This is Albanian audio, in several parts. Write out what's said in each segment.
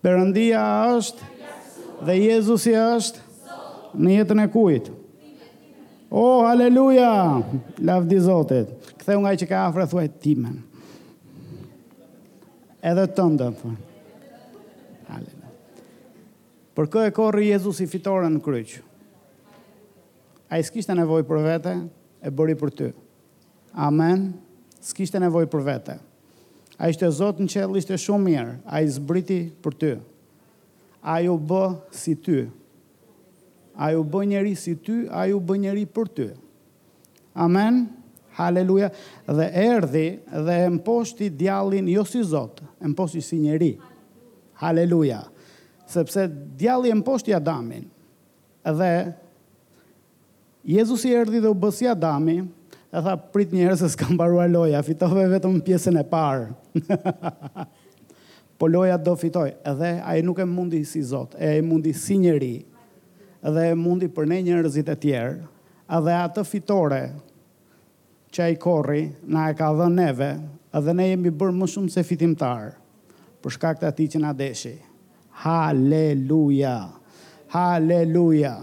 Perëndia është dhe Jezusi është në jetën e kujt? O, oh, haleluja! Lavdi Zotit! Ktheu nga ai që ke afër, thuaj timen. Edhe tënden, thuaj. Haleluja. Për kë e korri Jezusi fitoren në kryq? Ai s'kishte nevojë për vete, e bëri për ty. Amen! S'kishte nevojë për vete. Ai ishte Zot në qiell, ishte shumë mirë. Ai zbriti për ty. Ai u bë si ty. Ai u bë njeri si ty, ai u bë njeri për ty. Amen! Haleluja! Dhe erdhi dhe e mposhti djallin jo si Zot, e mposhti si njeri. Haleluja! Sepse djalli e mposhti Adamin. Dhe Jezusi erdhi dhe u bë si Adami e tha prit një herë se s'ka mbaruar loja, fitove vetëm pjesën e parë. po lojën do ta fitoj dhe ai nuk e mundi si Zot, e ai mundi si njeri dhe e mundi për ne njerëzit e tjerë dhe atë fitore që ai korri na e ka dhënë neve dhe ne jemi bërë më shumë se fitimtarë për shkak të atij që na deshi. Haleluja! Haleluja!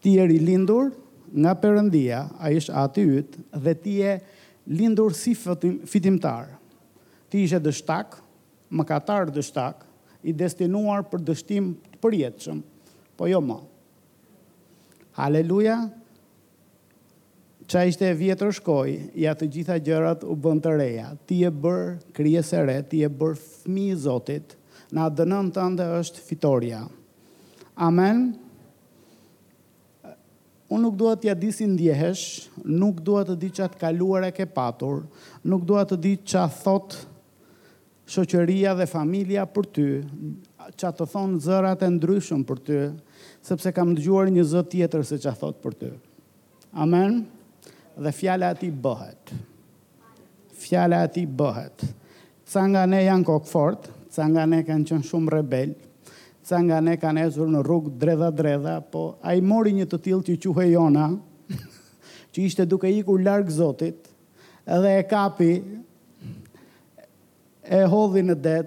Ti je rilindur nga Perëndia, ai është Ati yt dhe ti je lindur si fitimtar. Ti ishe dështak, mëkatar dështak, i destinuar për dështim të përjetshëm, po jo më. Haleluja! Ç'a ishte e vjetër shkoi, ja të gjitha gjërat u bënë të reja. Ti je bërë krijesë e re, ti je bërë fëmijë i Zotit. Në ADN-në tënde është fitorja. Amen. Unë nuk dua t'ia di si ndjehesh, nuk dua të di ç'a të kaluar ke patur, nuk dua të di ç'a thotë Shoqëria dhe familja për ty, ça të thonë zërat e ndryshëm për ty, sepse kam dëgjuar një zë tjetër se ça thotë për ty. Amen? Dhe fjala e tij bëhet. Fjala e tij bëhet. Ca nga ne janë kokëfortë, ca nga ne kanë qenë shumë rebelë, ca nga ne kanë ecur në rrugë dredha-dredha, po ai mori një të tillë që quhej Jona, që ishte duke ikur larg Zotit, edhe e kapi, e hodhi në det,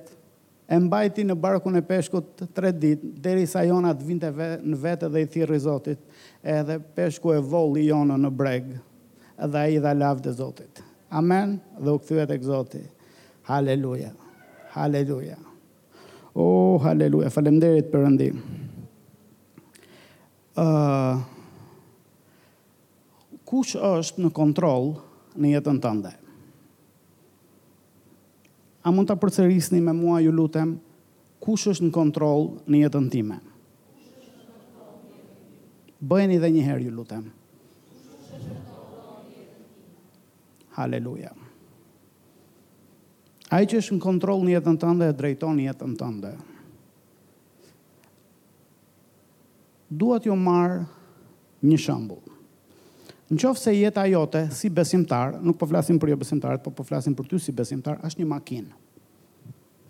e mbajti në barkun e peshkut tre ditë, derisa Jona të vinte në vete dhe i thirri Zotit, edhe peshku e volli Jonën në breg, dhe ai i dha lavde Zotit. Amen, dhe u kthye tek Zoti. Haleluja. Haleluja. O, haleluja, faleminderit Perëndi. Uh, Kush është në kontroll në jetën tënde? A mund ta përsërisni me mua ju lutem, kush është në kontroll në jetën time? Bëjeni edhe një herë ju lutem. Haleluja. Ai që është në kontroll në jetën tënde e drejton jetën tënde. Dua t'ju marr një shembull. Në qoftë se jeta jote si besimtar, nuk po flasim për jobesimtarët, po po flasim për ty si besimtar, është një makinë.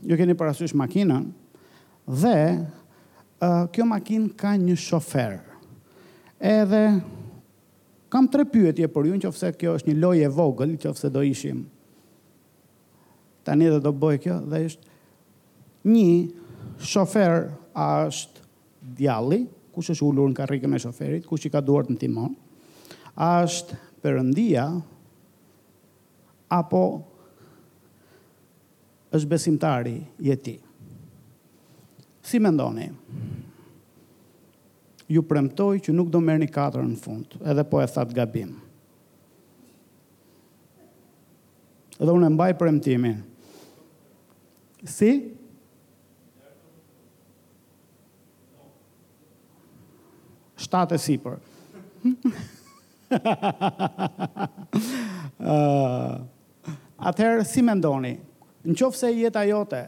Ju keni parasysh makinën dhe ë kjo makinë ka një shofer. Edhe kam tre pyetje për ju, në qoftë se kjo është një lojë e vogël, në qoftë se do ishim tani dhe do bëj kjo dhe është një shofer a është Djalli, kush është ulur në karrikën e shoferit, kush i ka duart në timon? A është Perëndia apo është besimtari je ti? Si mendoni? Ju premtoj që nuk do merrni katër në fund, edhe po e thatë gabim. Dhe unë e mbaj premtimin. Si? Shtatë e sipër. uh, Atëherë, si mendoni, në qoftë se jeta jote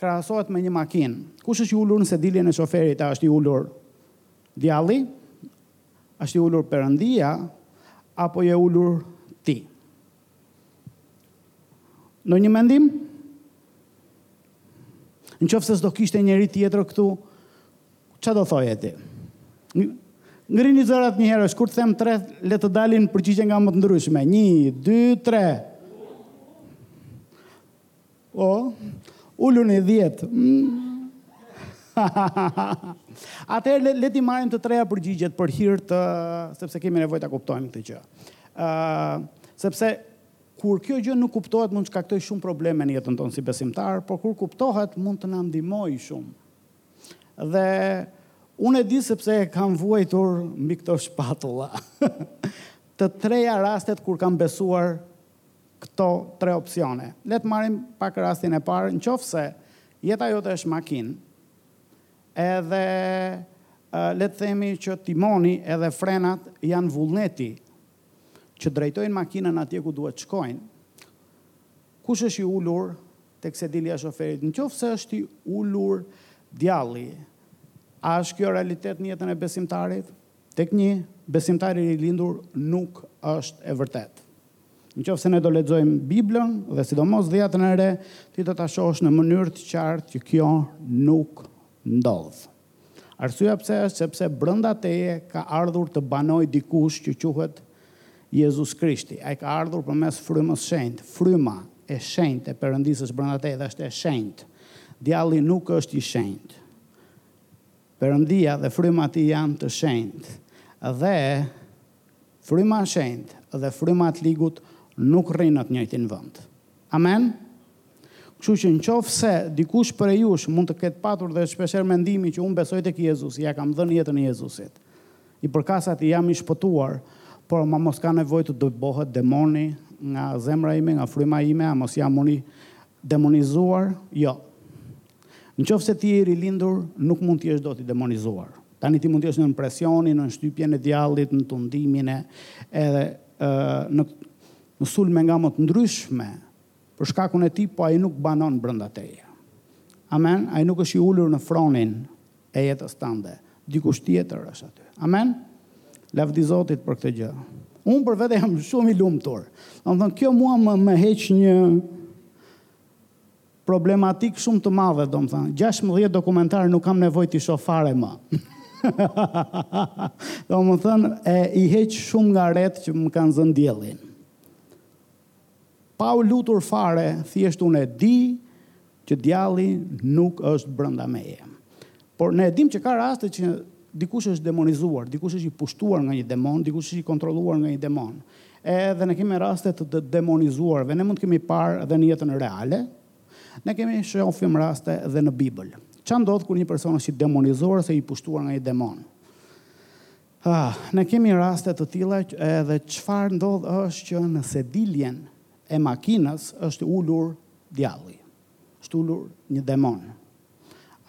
krahasohet me një makinë, kush është i ulur në sediljen e shoferit, a është i ulur djalli, është i ulur Perëndia, apo je ulur ti? Ndonjë mendim? Në qoftë se s'do kishte njeri tjetër këtu, ça do thoje ti? Ngrini zërat një herë, kur të them tre, le të dalin përgjigje nga më të ndryshme. Një, dy, tre. O, uluni dhjetë. Atëherë le, le t'i marrim të treja përgjigjet për hir të sepse kemi nevojë ta kuptojmë këtë gjë. Ë uh, sepse kur kjo gjë nuk kuptohet mund të shkaktojë shumë probleme në jetën tonë si besimtarë, por kur kuptohet mund të na ndihmojë shumë. Dhe unë e di sepse e kam vuajtur mbi këto shpatulla. të treja rastet kur kam besuar këto tre opsione. Le të marrim pak rastin e parë, në qoftë se jeta jote është makinë, edhe le të themi që timoni edhe frenat janë vullneti që drejtojnë makinën atje ku duhet të shkojnë, kush është i ulur tek sedilja e shoferit? Në qoftë se është i ulur djalli, a është kjo realitet në jetën e besimtarit? Tek një besimtar i rilindur nuk është e vërtetë. Në qoftë se ne do lexojmë Biblën dhe sidomos Dhjatën e Re, ti do ta shohësh në mënyrë të qartë që kjo nuk ndodh. Arsyeja pse është sepse brenda teje ka ardhur të banojë dikush që quhet Jezus Krishti. Ai ka ardhur përmes Frymës së Shenjtë. Fryma e Shenjtë e Perëndisë është brenda teje dhe është e shenjtë. Djalli nuk është i shenjtë. Perëndia dhe fryma e tij janë të shenjtë, dhe fryma e shenjtë dhe fryma e të ligut nuk rrinë në të njëjtin vend. Amen? Kështu që në qoftë se dikush prej jush mund të ketë patur dhe shpeshherë mendimin që unë besoj tek Jezusi, ia kam dhënë jetën Jezusit. I përkas atij jam i shpëtuar, por ma mos ka nevojë të dëbohet demoni nga zemra ime, nga fryma ime, a mos jam unë Demonizuar, jo. Në qoftë se ti je i rilindur, nuk mund të jesh dot i demonizuar. Tani ti mund të jesh nën presionin, nën shtypjen e djallit, në tundime edhe në në sulme nga më të ndryshme për shkakun e tij, po ai nuk banon brenda teje. Amen, ai nuk është i ulur në fronin e jetës tënde. Dikush tjetër është aty. Amen? Lavdi Zotit për këtë gjë. Unë për vete jam shumë i lumtur. Domethënë, kjo mua më, më heq një problematikë shumë të madhe, domethënë. 16 dokumentarë nuk kam nevojë t'i shoh fare më. Domethënë, e, i heq shumë nga retë që më kanë zënë diellin. Pa u lutur fare, thjesht unë e di që djalli nuk është brenda meje. Por ne e dimë që ka raste që dikush është demonizuar, dikush është i pushtuar nga një demon, dikush është i kontrolluar nga një demon. Edhe ne kemi raste të të demonizuarve, ne mund të kemi parë edhe në jetën reale, ne kemi shohim raste edhe në Bibël. Ça ndodh kur një person është i demonizuar ose i pushtuar nga një demon? Ah, ne kemi raste të tilla edhe çfarë ndodh është që në sediljen e makinës është ulur djalli. Është ulur një demon.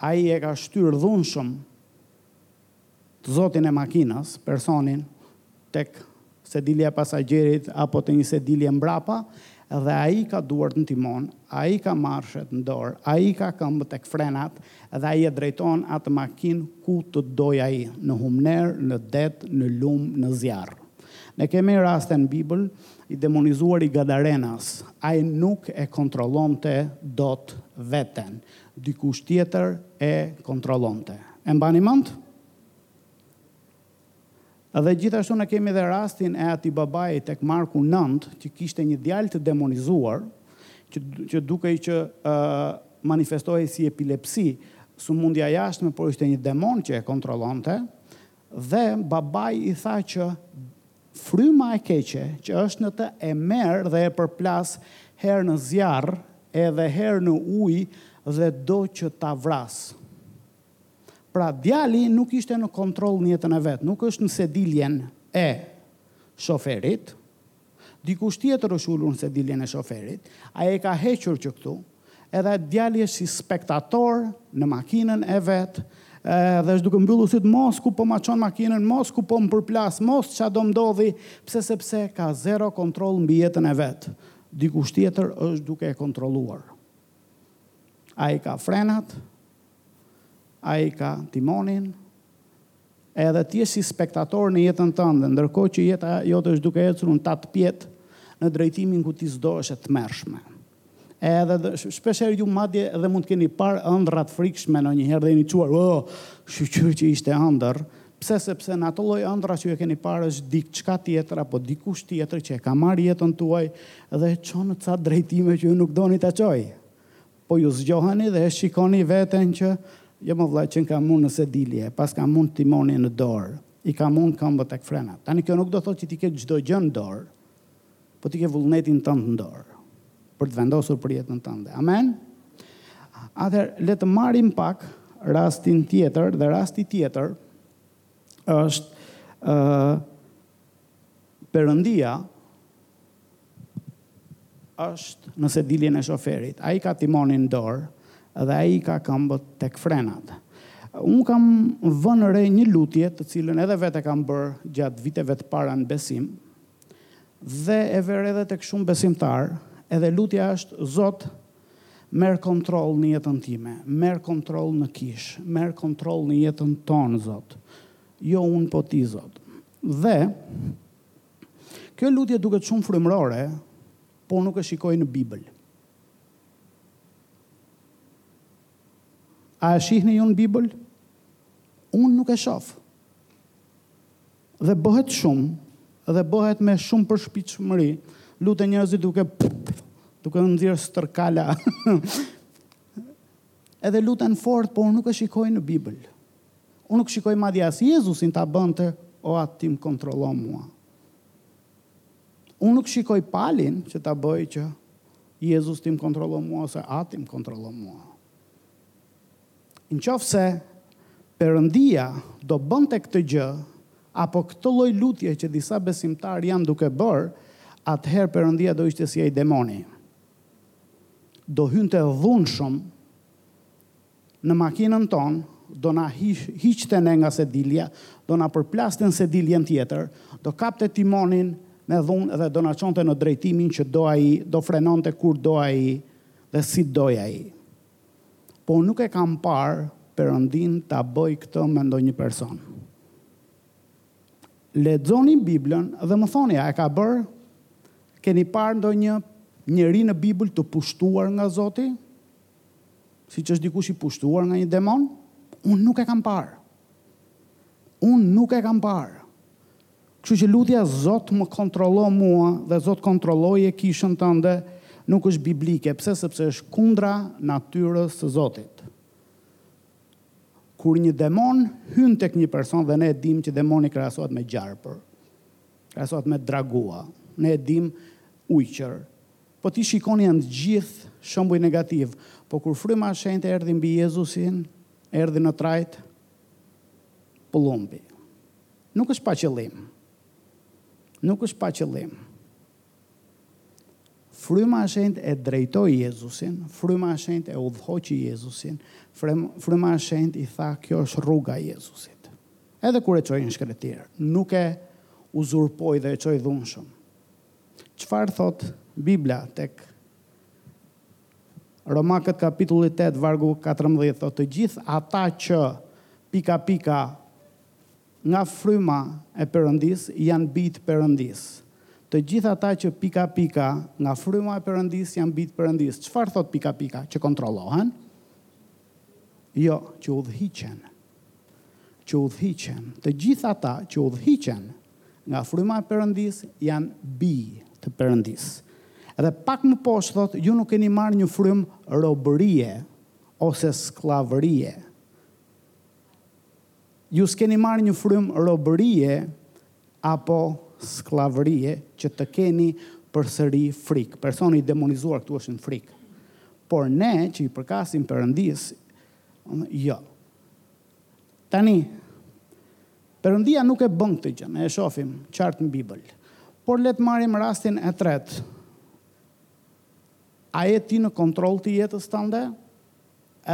Ai e ka shtyrë dhunshëm zotin e makinës, personin tek Sedilia e pasagjerit apo te një sedilje mbrapa dhe ai ka duart në timon, ai ka marshet në dorë, ai ka këmbët tek frenat dhe ai e drejton atë makinë ku të dojë ai, në humnerë, në det, në lum, në zjarr. Ne kemi raste në Bibël, i demonizuari gadarenas, ai nuk e kontrollonte dot veten, dikush tjetër e kontrollonte. E mbani mend? Dhe gjithashtu ne kemi dhe rastin e atij babai tek Marku nëntë që kishte një djalë të demonizuar që që dukej që manifestohej si epilepsi, sëmundja e jashtme, por ishte një demon që e kontrollonte dhe babai i tha që fryma e keqe që është në të e merr dhe e përplas herë në zjarr edhe herë në ujë dhe do që ta vrasë. Pra djali nuk ishte në kontroll në jetën e vet, nuk është në sediljen e shoferit, dikush tjetër është ulur në sediljen e shoferit, ai e ka hequr që këtu, edhe djali është si spektator në makinën e vet, dhe është duke mbyllur sytë mos ku po ma çon makinën, mos ku po më përplas, mos ça do ndodhi, pse sepse ka zero kontroll mbi jetën e vet. Dikush tjetër është duke e kontrolluar. Ai ka frenat, Ai ka timonin. Edhe ti je si spektator në jetën tënde, ndërkohë që jeta jote është duke ecur në tatëpjetë në drejtimin ku ti s'do është e tmerrshme. Edhe shpeshherë ju madje edhe mund të keni parë ëndrra të frikshme ndonjëherë dhe jeni çuar, oh, shyqyr që ishte ëndërr. Pse? Sepse në ato lloj ëndrrash që ju i keni parë është diçka tjetër apo dikush tjetër që e ka marrë jetën tuaj dhe e çon në ca drejtime që ju nuk doni ta çojë. Po ju zgjoheni dhe e shikoni veten që jo më vëlla qenkam unë në sedilje, e paskam unë timonin në dorë, i kam unë këmbët tek frenat. Tani kjo nuk do thotë që ti ke çdo gjë në dorë, po ti ke vullnetin tënd në dorë për të vendosur për jetën tënde. Amen. Atëherë le të marrim pak rastin tjetër dhe rasti tjetër është ë uh, Perëndia është në sediljen e shoferit. Ai ka timonin në dorë dhe ai ka këmbët tek frenat. Unë kam vënë re një lutje të cilën edhe vetë e kam bërë gjatë viteve të para në besim dhe e vërej edhe tek shumë besimtarë, edhe lutja është Zot merr kontroll në jetën time, merr kontroll në kishë, merr kontroll në jetën tonë Zot. Jo unë po ti Zot. Dhe Kjo lutje duket shumë frymërore, por nuk e shikoj në Bibël. A e shihni ju në Bibël? Unë nuk e shof. Dhe bëhet shumë, dhe bëhet me shumë përshpirtshmëri, luten njerëzit duke duke nxjerrë stërkala. Edhe luten fort, por nuk e shikoj në Bibël. Unë nuk shikoj madje as Jezusin ta bënte o at ti më kontrollo mua. Unë nuk shikoj Palin që ta bëjë që Jezus ti më kontrollo mua ose at ti më kontrollo mua. Në qoftë se Perëndia do bënte këtë gjë apo këtë lloj lutje që disa besimtarë janë duke bërë, atëherë Perëndia do ishte si ai demoni. Do hynte dhunshëm Në makinën tonë, do na hiqte ne nga sedilja, do na përplaste në sediljen tjetër, do kapte timonin me dhunë dhe do na çonte në drejtimin që do ai, do frenonte kur do ai dhe si do ai. Po unë nuk e kam parë Perëndinë ta bëjë këtë me ndonjë person. Lexoni Biblën dhe më thoni a e ka bërë? Keni parë ndonjë njeri në Bibël të pushtuar nga Zoti? siç është dikush i pushtuar nga një demon, unë nuk e kam parë. Unë nuk e kam parë. Kështu që lutja Zot më kontrollo mua dhe Zot kontrolloje kishën tënde nuk është biblike, pse sepse është kundra natyrës së Zotit. Kur një demon hyn tek një person dhe ne e dimë që demoni krahasohet me gjarpër, krahasohet me dragua, ne e dimë ujqër, Po t'i shikoni janë të gjithë shembuj negativë po kur fryma e shenjtë erdhi mbi Jezusin erdhi në trajtë pëllumbi nuk është pa qëllim nuk është pa qëllim Fryma e shenjtë e drejtoi Jezusin, fryma e shenjtë e udhëhoqi Jezusin, fryma e shenjtë i tha kjo është rruga e Jezusit. Edhe kur e çoi në shkretirë, nuk e uzurpoi dhe e çoi dhunshëm. Çfarë thotë Bibla tek Romakët kapitulli tetë vargu katërmbëdhjetë thotë të gjithë ata që pika pika nga fryma e Perëndisë janë bijë të Perëndisë. Të gjithë ata që pika pika nga fryma e Perëndisë janë bijë të Perëndisë. Çfarë thotë pika pika? Që kontrollohen? Jo, që udhëhiqen. Që udhëhiqen. Të gjithë ata që udhëhiqen Nga fryma e Perëndisë janë bijë të Perëndisë. Dhe pak më poshtë thotë, ju nuk keni marrë një frymë robërie ose skllavërie. Ju s'keni marrë një frymë robërie apo skllavërie që të keni përsëri frikë. Personi i demonizuar këtu është në frikë. Por ne që i përkasim Perëndisë, jo. Tani, Perëndia nuk e bën këtë gjë, ne e shohim qartë në Bibël. Por le të marrim rastin e tretë. A je ti në kontroll të jetës tënde?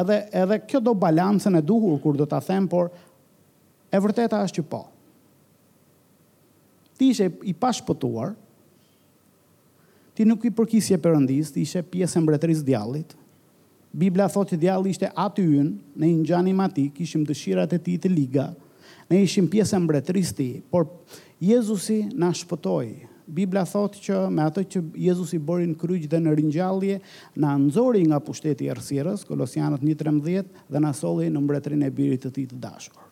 Edhe edhe kjo do balancën e duhur kur do ta them, por e vërteta është që po. Ti ishe i pashpëtuar, Ti nuk i përkisje Perëndisë, ti ishe pjesë e mbretërisë së djallit. Bibla thotë që djalli ishte ati ynë, ne i ngjanim atij, kishim dëshirat e tij të liga, ne ishim pjesë e mbretërisë së tij, por Jezusi na shpëtoi. Bibla thotë që me atë që Jezusi bëri në kryq dhe në ringjallje, na nxori nga pushteti i errësirës, Kolosianët një trembëdhjetë, dhe na solli në mbretërinë e Birit të tij të dashur.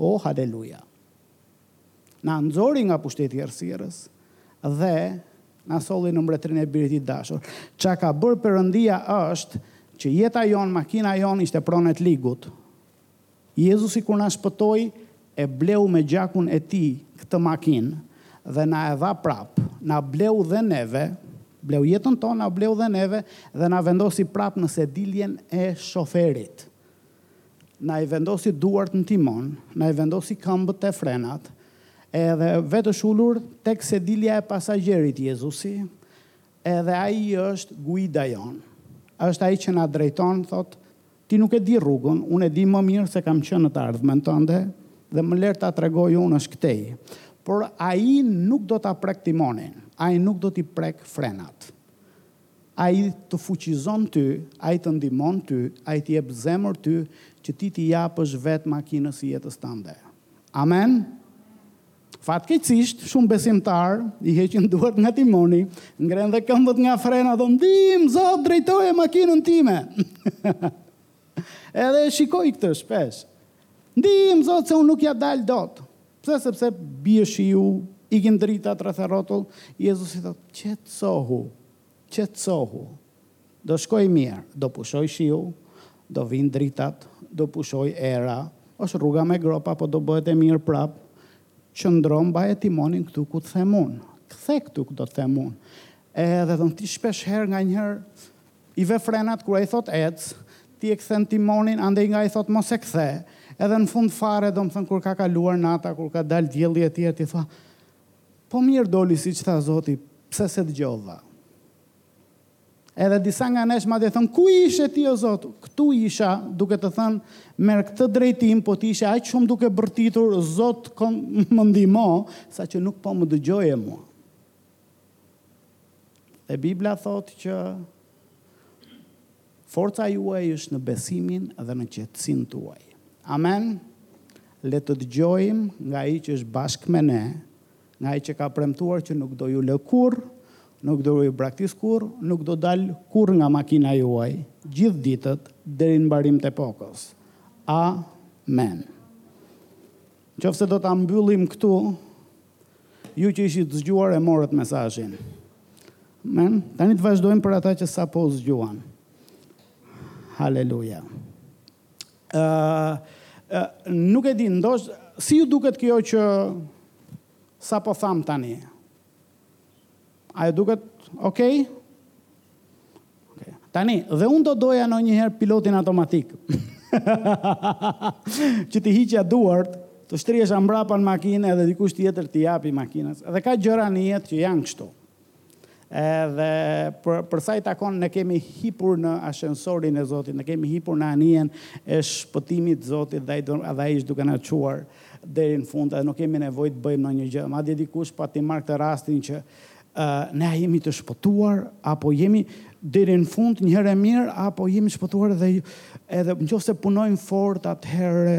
O, haleluja! Na nxori nga pushteti i errësirës dhe na solli në mbretërinë e Birit i Dashur. Ça ka bërë Perëndia është që jeta jonë, makina jonë ishte pronë e t'ligut. Jezusi kur na shpëtoi, e bleu me gjakun e tij këtë makinë dhe na e dha prapë. Na bleu dhe neve, bleu jetën tonë, na bleu dhe neve dhe na vendosi prapë në sediljen e shoferit. Na i vendosi duart në timon, na i vendosi këmbët te frenat, edhe vetë është ulur tek sedilja e pasagjerit Jezusi, edhe Ai është guida jonë. Është Ai që na drejton, thotë, Ti nuk e di rrugën, unë e di më mirë se kam qenë në të ardhmen tënde dhe më ler ta tregoj unë është këtej. Por Ai nuk do ta prekë timonin, Ai nuk do t'i prekë frenat. Ai të fuqizon ty, Ai të ndihmon ty, Ai të jep zemër ty që ti t'i japësh vetë makinës së jetës tënde. Amen? Fatkeqësisht, shumë besimtarë i heqin duart nga timoni, ngrenë dhe këmbët nga frena dhe ndihmë, Zot, drejtoje makinën time. Edhe e shikoj këtë shpesh. Ndihmë, Zot, se unë nuk ja dal dot. Pse? Sepse bie shiu, ikin dritat rreth e rrotull, Jezusi thotë, Qetësohu, qetësohu. Do shkojë mirë, do pushojë shiu, do vijnë dritat, do pushojë era, është rruga me gropa, po do bëhet e mirë prapë. Qëndro, mbaje timonin këtu ku të them unë. Kthe këtu ku do të them unë. Edhe edhe ti shpesh herë nganjëherë I ve frenat kur ai thotë ec, ti e kthen timonin andej nga ai thotë mos e kthe, edhe në fund fare domethënë kur ka kaluar nata kur ka dalë dielli etj ti thua po mirë doli siç tha zoti pse se dëgjova. Edhe disa nga nesh madje thonë ku ishe ti o zot, këtu isha duke të thënë merr këtë drejtim po ti ishe aq shumë duke bërtitur zot më ndihmo sa që nuk po më dëgjoje mua. Dhe Bibla thotë që forca juaj është në besimin dhe në qetësinë tuaj. Amen. Le të dëgjojmë nga ai që është bashkë me ne, nga ai që ka premtuar që nuk do ju lë kurrë, nuk do ju braktis kurrë, nuk do dal kurrë nga makina juaj gjithë ditët deri në mbarim të epokës. Amen. Qoftë se do ta mbyllim këtu, Ju që ishit të zgjuar e morët mesazhin. Amen. Tani të vazhdojmë për ata që sapo u zgjuan. Haleluja. Ë uh, uh, nuk e di, ndosh si ju duket kjo që sapo thamë tani? A ju duket okay? Tani, dhe unë do doja ndonjëherë pilotin automatik. që t'i hiqja duart, të shtrihesha mbrapa në makinë edhe dikush tjetër t'i japi makinës. Edhe ka gjëra në jetë që janë kështu. Edhe për, për sa i takon ne kemi hipur në ashensorin e Zotit, ne kemi hipur në anijen e shpëtimit të Zotit dhe ai do dhe ai është duke na çuar deri në fund, edhe nuk kemi nevojë të bëjmë ndonjë gjë. Madje dikush pati marrë këtë rastin që Ne a jemi të shpëtuar apo jemi deri në fund një herë e mirë apo jemi shpëtuar edhe edhe në qoftë se punojmë fort atëherë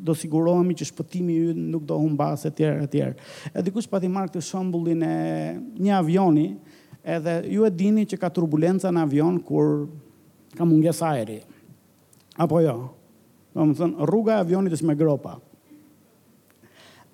do sigurohemi që shpëtimi ynë nuk do humbasë etj etj. Edhe dikush pati marrë këtë shembullin e një avioni, edhe ju e dini që ka turbulenca në avion kur ka mungesë ajri. Apo jo? Domethënë rruga e avionit është me gropa.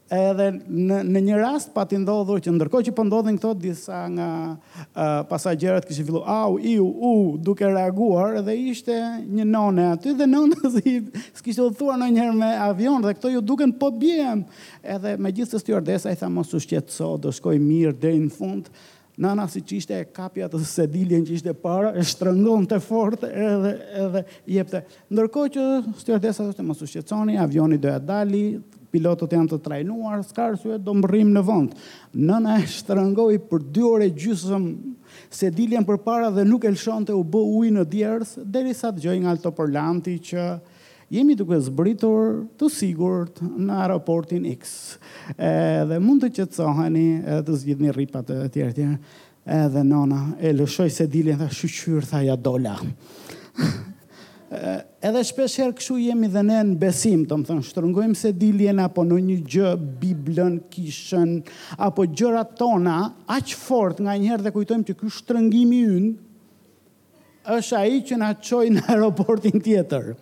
Edhe në, në një rast pati ndodhur që ndërkohë që po ndodhin këto disa nga uh, pasagjerët kishin filluar au iu u duke reaguar dhe ishte një none aty dhe nona si s'kishte udhëtuar ndonjëherë me avion dhe këto iu dukën po biem. Edhe megjithëse stjuardesa i tha mos u shqetëso, do shkoj mirë deri në fund. Nana siç ishte e kapi atë sediljen që ishte para, e shtrëngonte fort edhe edhe jepte. Ndërkohë që stjuardesa thoshte mos u shqetësoni, avioni do ja dali, pilotët janë të trajnuar, s'ka arsye do mbërrim në vend. Nana e shtrëngoi për 2 orë e gjysëm sediljen përpara dhe nuk e lëshonte u bë ujë në djersë derisa dëgjoi nga altoparlanti që Jemi duke zbritur të sigurt në aeroportin X. Edhe mund të qetësoheni, edhe të zgjidhni rripat e tjera e tjera. Edhe nëna e lëshoi sediljen dhe shyqyr tha ia dola. Edhe shpesh herë kështu jemi dhe ne në besim, domethënë shtrëngojmë sediljen apo ndonjë gjë, Biblën, kishën, apo gjërat tona, aq fort nga një herë dhe kujtojmë që ky shtrëngimi ynë Është ai që na çoi në aeroportin tjetër.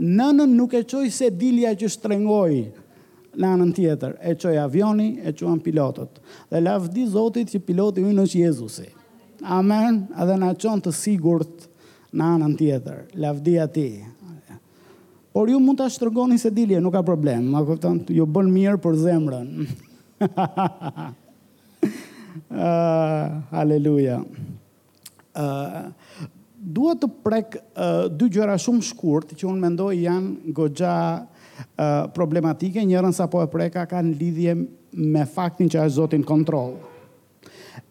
Nënën nuk e çoi sedilja që shtrëngoi në anën tjetër. E çoi avioni, e çuan pilotët. Dhe lavdi Zotit që piloti ynë është Jezusi. Amen. Edhe na çon të sigurt në anën tjetër. Lavdi atij. Por ju mund ta shtrëngoni sediljen, nuk ka problem. Ma kupton? Ju bën mirë për zemrën. uh, ah, haleluja. Ë dua të prek dy gjëra shumë shkurt që unë mendoj janë goxha problematike, njërën sapo e preka kanë lidhje me faktin që është Zoti në kontroll.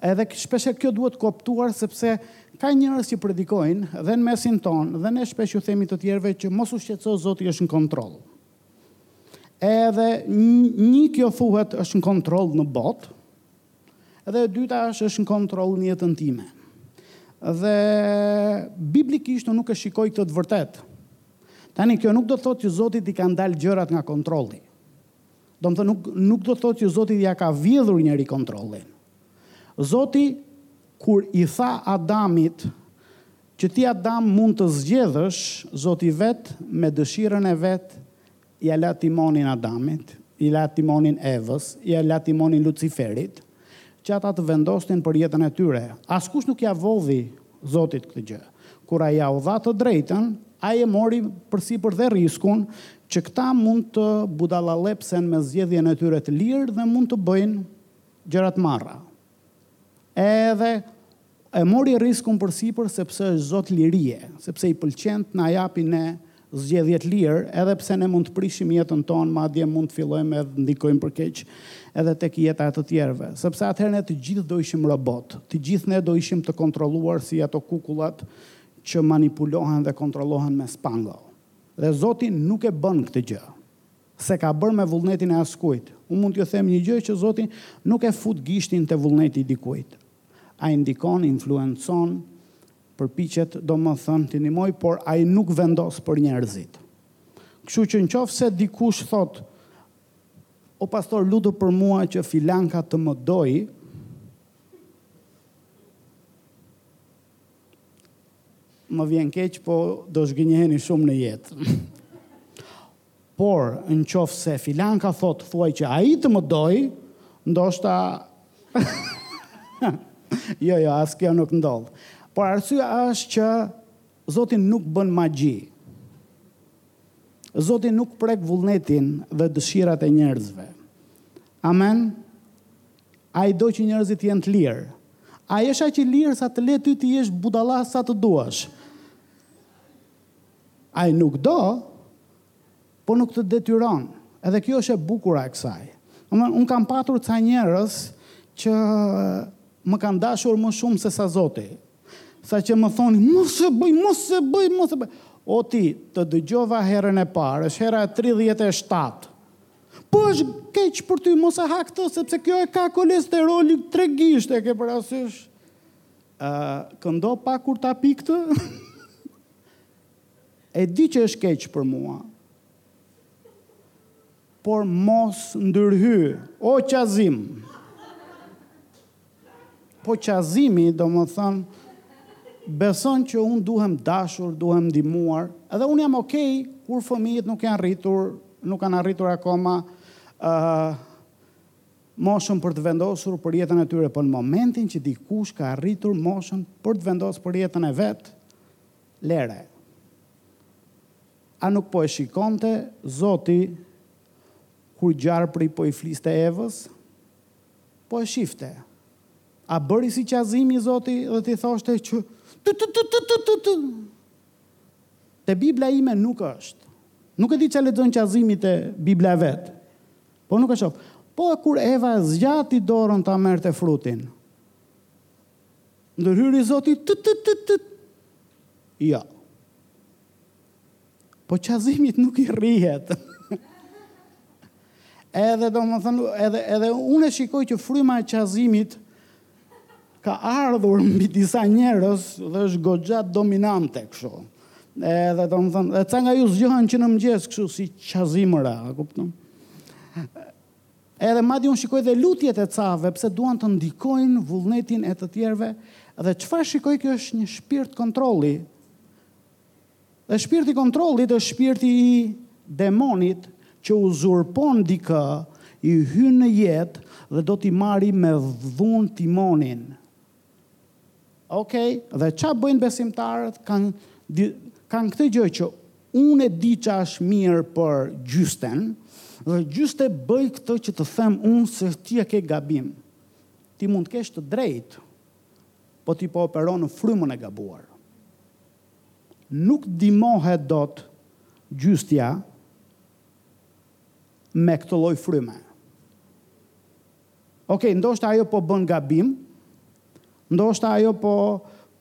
Edhe shpeshherë kjo duhet kuptuar sepse ka njerëz që predikojnë dhe në mesin tonë dhe ne shpesh u themi të tjerëve që mos u shqetëso Zoti është në kontroll. Edhe një kjo thuhet është në kontroll në botë, Dhe e dyta është është në kontroll në jetën time. Dhe biblikisht unë nuk e shikoj këtë të vërtetë. Tani kjo nuk do të thotë që Zotit i kanë dalë gjërat nga kontrolli. Domethënë nuk, nuk do të thotë që Zotit ia ka vjedhur njeri kontrollin. Zoti, kur i tha Adamit, që ti Adam mund të zgjedhësh, Zoti vetë me dëshirën e vet Ia la timonin Adamit, ia la timonin Evës, ia la timonin Luciferit, që ata të vendosnin për jetën e tyre. Askush nuk ia vodhi Zotit këtë gjë. Kur Ai ua dha të drejtën, Ai e mori përsipër dhe riskun që këta mund të budallallepsen me zgjedhjen e tyre të lirë dhe mund të bëjnë gjëra të marra. Edhe e mori riskun përsipër sepse është zot lirie, sepse i pëlqen të na japi ne zgjedhje të lirë, edhe pse ne mund të prishim jetën tonë, madje mund të fillojmë edhe të ndikojmë për keq edhe tek jeta e të tjerëve, sepse atëherë ne të gjithë do ishim robotë, të gjithë ne do ishim të kontrolluar si ato kukullat që manipulohen dhe kontrollohen me spango. Dhe Zoti nuk e bën këtë gjë. S'e ka bërë me vullnetin e askujt. Unë mund t'ju them një gjë që Zoti nuk e fut gishtin te vullneti i dikujt. Ai ndikon, influencon, përpiqet, domethënë, t'i ndihmojë, por ai nuk vendos për njerëzit. Kështu që nëqoftëse dikush thotë, O pastor, lutu për mua që filanka të më dojë, më vjen keq, po do zhgënjeheni shumë në jetë. Por, në qoftë se filanka thotë thuaj që ai të më dojë, ndoshta Jo, jo, as kjo nuk ndodh. Por arsyeja është që Zoti nuk bën magji. Zoti nuk prek vullnetin dhe dëshirat e njerëzve. Amen. Ai do që njerëzit të jenë të lirë. Ai është aq i lirë sa të le ty të jesh budalla sa të duash. Ai nuk do, por nuk të detyron. Edhe kjo është e bukura e kësaj. Domethënë, unë kam patur ca njerëz që më kanë dashur më shumë se sa Zoti. Sa që më thoshin, mos e bëj, mos e bëj, mos e bëj. O ti, të dëgjova herën e parë, është hera e 37. Po është keq për ty, mos e ha këtë, sepse kjo e ka kolesterolin tre gisht, e ke parasysh? A këndo pak kur ta pi këtë? E di që është keq për mua. Por mos ndërhy, o Qazim. Po Qazimi, domethënë, beson që unë duhem dashur, duhem ndihmuar, edhe unë jam okej, kur fëmijët nuk janë rritur, nuk kanë arritur akoma uh, moshën për të vendosur për jetën e tyre, po në momentin që dikush ka arritur moshën për të vendosur për jetën e vet, lëre. A nuk po e shikonte Zoti kur gjarpri po i fliste Evës? Po e shifte. A bëri si Qazimi Zoti dhe t'i thoshte që Te Bibla ime nuk është. Nuk e di çfarë lexon Qazimi te Bibla e vet. Po nuk e shoh. Po kur Eva zgjati dorën ta merrte frutin. Ndërhyri Zoti të të të të. Jo. Po Qazimit nuk i rrihet. edhe domethënë, edhe, edhe unë e shikoj që fryma e Qazimit ka ardhur mbi disa njerëz dhe është goxha dominante kështu. Edhe domethënë, dhe ca nga ju zgjohen që në mëngjes kështu si Qazimëra, a kupton. Edhe madje unë shikoj dhe lutjet e cave, pse duan të ndikojnë vullnetin e të tjerëve, dhe çfarë shikoj kjo është një shpirt kontrolli, Dhe shpirti i kontrollit është shpirti i demonit që uzurpon dikë, i hyn në jetë dhe do t'i marri me dhunë timonin. Ok, dhe ça bëjnë besimtarët? Kanë, kanë këtë gjë që unë e di ç'a është mirë për gjysten, dhe gjyste bëj këtë që të them unë se ti e ke gabim. Ti mund të kesh të drejtë, po ti po operon në frymën e gabuar. Nuk ndihmohet dot gjystja me këtë lloj fryme. Okej, ndoshta ajo po bën gabim, ndoshta ajo po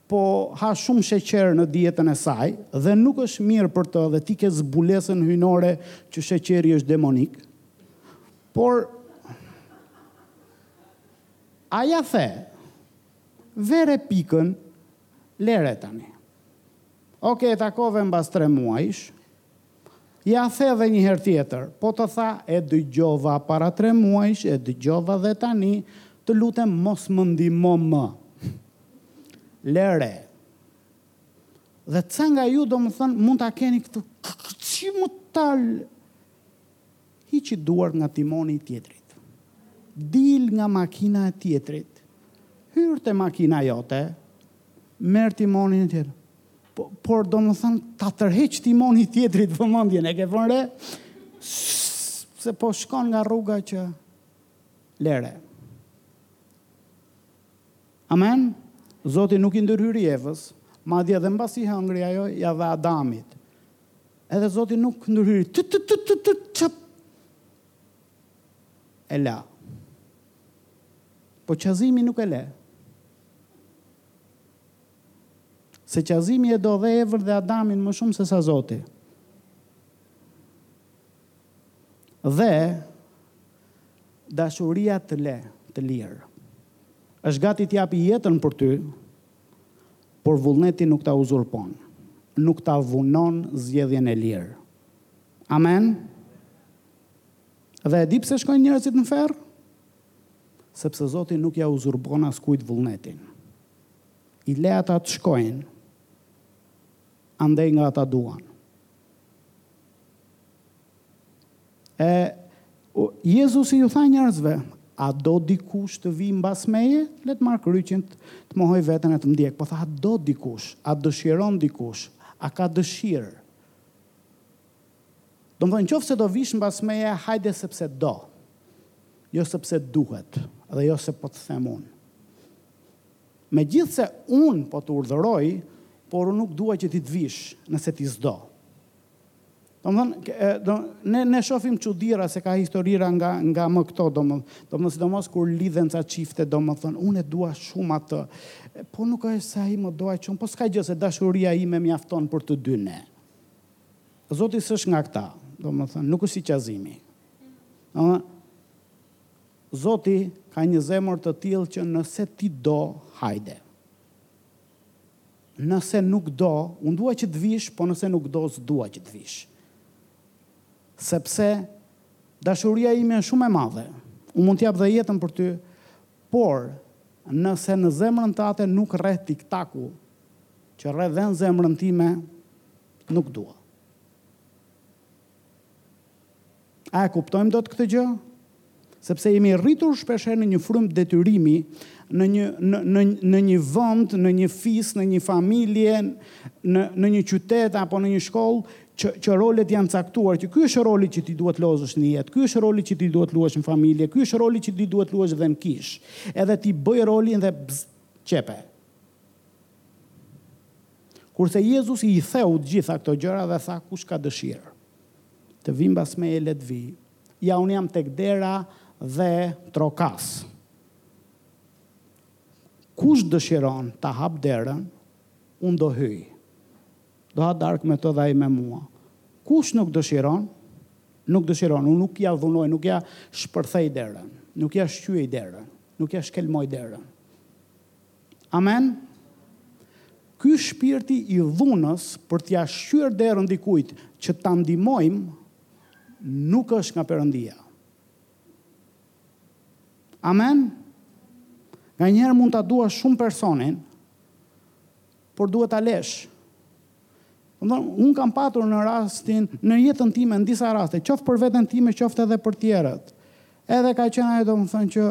po ha shumë sheqer në dietën e saj dhe nuk është mirë për të dhe ti ke zbulesën hyjnore që sheqeri është demonik. Por a ia the, vëre pikën Lere tani. Ok e takove mbas tre muajsh. Ja the edhe një herë tjetër, po të tha e dëgjova para tre muajsh, e dëgjova dhe tani, të lutem mos më ndihmo më. Lere. Dhe ca nga ju domethënë mund ta keni këtë. Si mental Hiqi duart nga timoni i tjetrit. Dil nga makina e tjetrit. Hyr te makina jote. Merr timonin e tjetrit. Po, por domethënë ta tërheq timoni i tjetrit vëmendjen, e ke vënë re? Se po shkon nga rruga që lere. Amen. Zoti nuk i ndërhyri Evës, madje edhe mbasi hëngri ajo ja dha Adamit. Edhe zoti nuk ndërhyri. Ty ty ty ty ty çap. E la. Po Qazimi nuk e le. Se Qazimi e do dhe Evën dhe Adamin më shumë se sa zoti. Dhe dashuria të le, të lirë. Është gati të japi jetën për ty, Por vullnetin nuk ta uzurpon, nuk ta dhunon zgjedhjen e lirë. Amen? Dhe e di pse shkojnë njerëzit në ferr? Sepse Zoti nuk ia uzurpon askujt vullnetin. I le ata të shkojnë andej nga ata duan. E Jezusi ju tha njerëzve, A do dikush të vijë mbas meje? Le të marrë kryqin, të mohojë veten e të më ndjekë. Po tha, a do dikush? A dëshiron dikush? A ka dëshirë? Domethënë, qoftë se do vish mbas meje, hajde sepse do. Jo sepse duhet, dhe jo se po të them unë. Megjithëse unë po të urdhëroj, por unë nuk dua që ti të vish, nëse ti s'do. Domthon ne ne shofim çudira se ka historira nga nga më këto domthon. Domthon sidomos kur lidhen ca çifte domthon unë e dua shumë atë. Po nuk është se ai më do aq shumë, po s'ka gjë se dashuria ime mjafton për të dy ne. Zoti s'është nga këta, domthon nuk është si Qazimi. Domthon Zoti ka një zemër të tillë që nëse ti do, hajde. Nëse nuk do, unë dua që të vish, po nëse nuk do, s'dua që të vish. Sepse dashuria ime është shumë e madhe. Unë mund të jap dhe jetën për ty, por nëse në zemrën tate nuk rreh tiktaku që rreh dhe në zemrën time, nuk dua. A e kuptojmë dot këtë gjë? Sepse jemi rritur shpeshherë në një frymë detyrimi, në një në në në një vend, në një fis, në një familje, në në një qytet apo në një shkollë që që rolet janë caktuar, që ky është roli që ti duhet lozësh në jetë, ky është roli që ti duhet luash në familje, ky është roli që ti duhet luash dhe në kishë. Edhe ti bëj rolin dhe bzz, qepe. Kurse Jezusi i theu të gjitha këto gjëra dhe tha, Kush ka dëshirë të vijë mbas meje, le të vijë. Ja, unë jam tek dera dhe trokas. Kush dëshiron ta hap derën, unë do hyj. Do ha darkë me të dhe ai me mua. Kush nuk dëshiron, nuk dëshiron, unë nuk ja dhunoj, nuk ja shpërthej derën, nuk ja shqyej derën, nuk ja shkelmoj derën. Amen? Ky shpirti i dhunës për t'ia shqyer derën dikujt që ta ndihmojmë nuk është nga Perëndia. Amen? Nganjëherë mund ta duash shumë personin, por duhet ta lesh. Unë kam patur në rastin, në jetën time, në disa raste, qoftë për veten time, qoftë edhe për tjerët. Edhe ka qenë ajo do më thënë që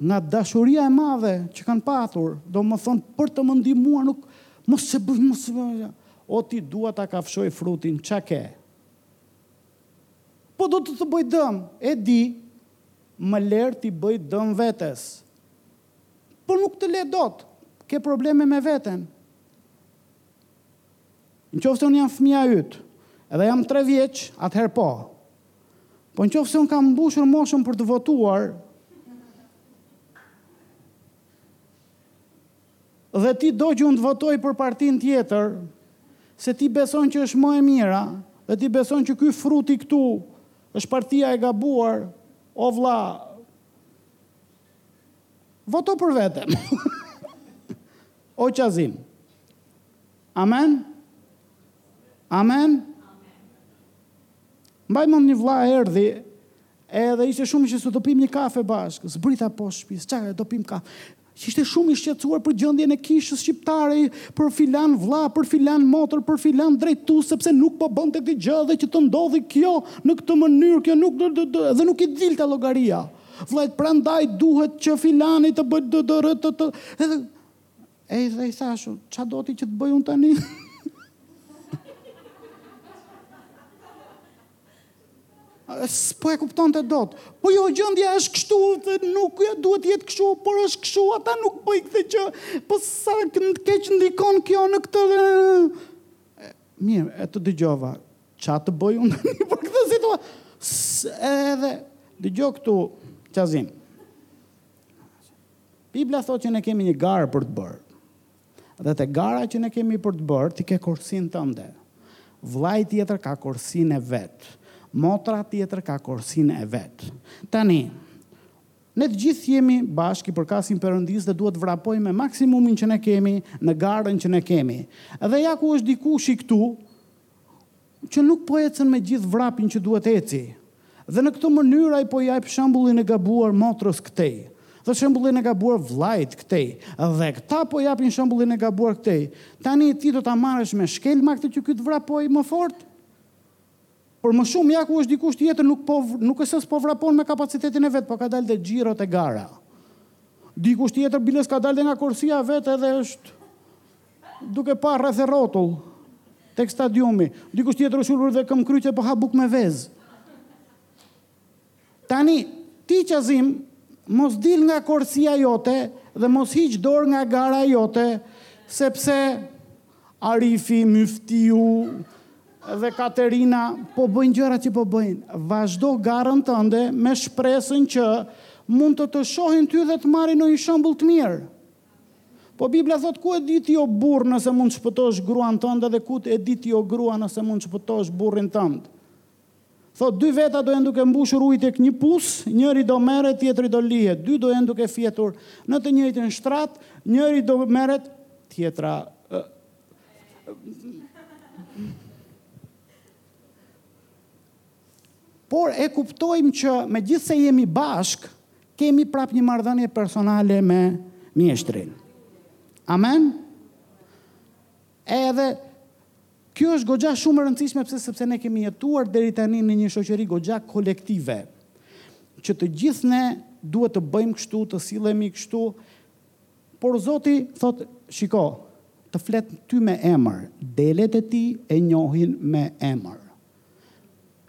Nga dashuria e madhe që kanë patur, domethënë për të më ndihmuar nuk mos se bëj mos se bëj. O ti dua ta kafshoj frutin, ça ke? Po do të të bëj dëm, e di, më ler t'i bëj dëm vetes. Po nuk të le dot, ke probleme me veten. Në qoftë se unë jam fëmija yt edhe jam tre vjeç, atëherë po. Po në qoftë se unë kam mbushur moshën për të votuar, dhe ti do që unë të votoj për partinë tjetër, se ti beson që është më e mira, dhe ti beson që ky fruti këtu është partia e gabuar, o vëlla, Voto për veten. O Qazim. Amen. Amen. Mbaj mend një vlla erdhi edhe ishte shumë që së do pim një kafe bashkë, zbrita poshtë shpisë, ça do pim kafe, ishte shumë i shqetësuar për gjendjen e kishës shqiptare, për filan vlla, për filan motër, për filan drejtu, sepse nuk po bënte këtë gjë dhe që të ndodhi kjo në këtë mënyrë, kjo nuk, dhe nuk i dilte llogaria. Vëllait prandaj duhet që filani të bëjë DDR të të edhe e i dhe thashu, ça do ti që të bëj unë tani? S'po e kuptonte dot. Po jo, gjendja është kështu, dhe nuk duhet të jetë kështu, por është kështu, ata nuk bëjnë këtë gjë, po sa keq ndikon kjo në këtë dhe... Mirë, e të dëgjova. Ça të bëj unë tani për këtë situatë? S, edhe, dëgjo këtu, Qazim. Bibla thotë që ne kemi një garë për të bërë. Dhe te gara që ne kemi për të bërë, ti ke korsinë tënde. Vëllai tjetër ka korsinë e vet. Motra tjetër ka korsinë e vet. Tani, Ne të gjithë jemi bashkë i përkasim Perëndisë dhe duhet të vrapojmë me maksimumin që ne kemi në garën që ne kemi. Dhe ja ku është dikushi këtu që nuk po ecën me gjithë vrapin që duhet eci. Dhe në këtë mënyrë ai po jep shembullin e gabuar motrës këtej dhe shembullin e gabuar vllait këtej dhe këta po japin shembullin e gabuar këtej. Tani ti do ta marrësh me shkelma këtë që ky të vrapojë më fort? Por më shumë ja ku është dikush tjetër nuk po nuk është se s'po vrapon me kapacitetin e vet, po ka dalë te xhirot e gara. Dikush tjetër bile s'ka dalë dhe nga korsia vet edhe është duke parë rreth e rrotull tek stadiumi. Dikush tjetër është ulur dhe këmbëkryq e po ha bukë me vezë. Tani, ti Qazim, mos dil nga korsia jote dhe mos hiq dorë nga gara jote, sepse Arifi, Myftiu dhe Katerina po bëjnë gjërat që po bëjnë. Vazhdo garën tënde me shpresën që mund të të shohin ty dhe të marrin ndonjë shembull të mirë. Po Bibla thotë ku e di ti o burrë nëse mund të shpëtosh gruan tënde dhe ku e di ti o grua nëse mund të shpëtosh burrin tënd. Thotë dy veta do jenë duke mbushur ujë tek një pus, njëri do merret, tjetri do lihet, dy do jenë duke fjetur në të njëjtin shtrat, njëri do merret, tjetra Por e kuptojmë që megjithëse jemi bashkë, kemi prapë një marrëdhënie personale me mjeshtrin. Amen. Edhe Kjo është goxha shumë e rëndësishme pse sepse ne kemi jetuar deri tani në një shoqëri goxha kolektive që të gjithë ne duhet të bëjmë kështu, të sillemi kështu, por Zoti thotë, shiko, të flet ty me emër, delet e tij e njohin me emër.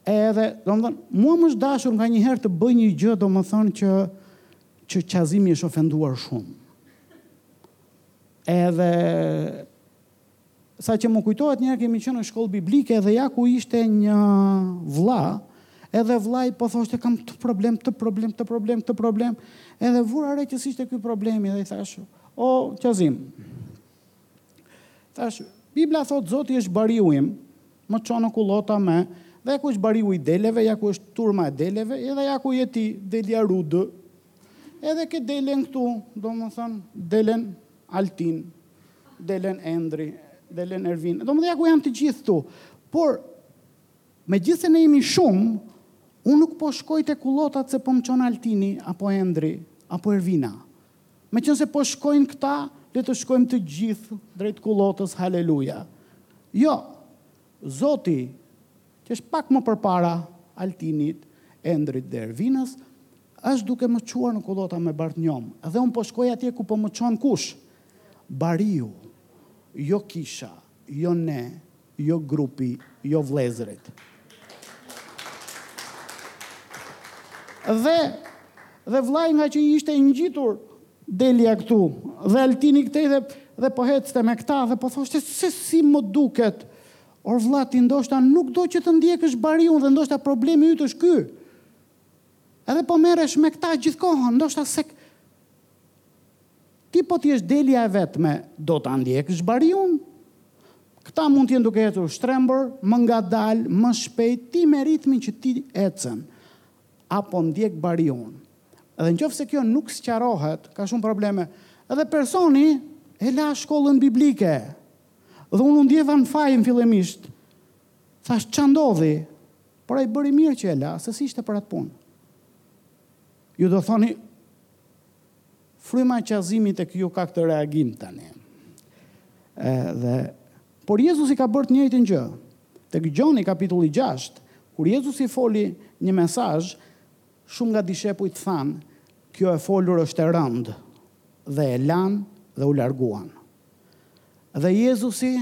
Edhe, domethënë, mua më është dashur nganjëherë të bëj një gjë, domethënë që që Qazimi është ofenduar shumë. Edhe Sa që më kujtohet një herë kemi qenë në shkollë biblike dhe ja ku ishte një vlla, edhe vllai po thoshte kam të problem, të problem, të problem, të problem, edhe vura re që s'ishte ky problemi dhe i thashë, o Qazim, thashë, Biblia thotë Zoti është bariu im, më çon në kullota me, dhe ja ku është bariu i deleve, ja ku është turma e deleve, edhe ja ku je ti, delja rudë, edhe ke delen këtu, domethënë, delen Altin, Delen Endri, Delen Ervina, do më dhe ja ku janë të gjithë këtu. Por, megjithëse ne jemi shumë, unë nuk po shkoj te kullotat se po më çon Altini, apo Endri, apo Ervina. Meqenëse po shkojnë këta, le të shkojmë të gjithë drejt kullotës, haleluja. Jo, Zoti, që është pak më përpara Altinit, Endrit dhe Ervinës, Është duke më çuar në kullota me bar të njomë dhe unë po shkoj atje ku po më çon kush? Bariu. Jo kisha, jo ne, jo grupi, jo vëllezërit. Dhe, dhe vëllai ngaqë ishte ngjitur delja këtu, dhe Altini këtej dhe, dhe po ecte me këta dhe po thoshte se si më duket. Or vëlla ti ndoshta nuk do që të ndjekësh Bariun dhe ndoshta problemi yt është ky. Edhe po merresh me këta gjithë kohën, ndoshta se ti po të jesh delja e vetme, do ta ndjekësh bariun. Këta mund të jenë duke ecur shtrembër, më ngadalë, më shpejt, ti me ritmin që ti ecën, a po ndjek bariun. Edhe në qoftë se kjo nuk sqarohet, ka shumë probleme. Edhe personi e la shkollën biblike. Dhe unë u ndjeva në faj fillimisht. Thashë, ça ndodhi, por ai bëri mirë që e la, se s'ishte për atë punë. Ju do thoni, fryma e Qazimit tek ju ka këtë reagim tani. E, dhe, por Jezusi ka bërë të njëjtën gjë. Tek Gjoni kapitulli 6, kur Jezusi foli një mesazh, shumë nga dishepujt thanë, kjo e folur është e rëndë, dhe e lanë dhe u larguan. Dhe Jezusi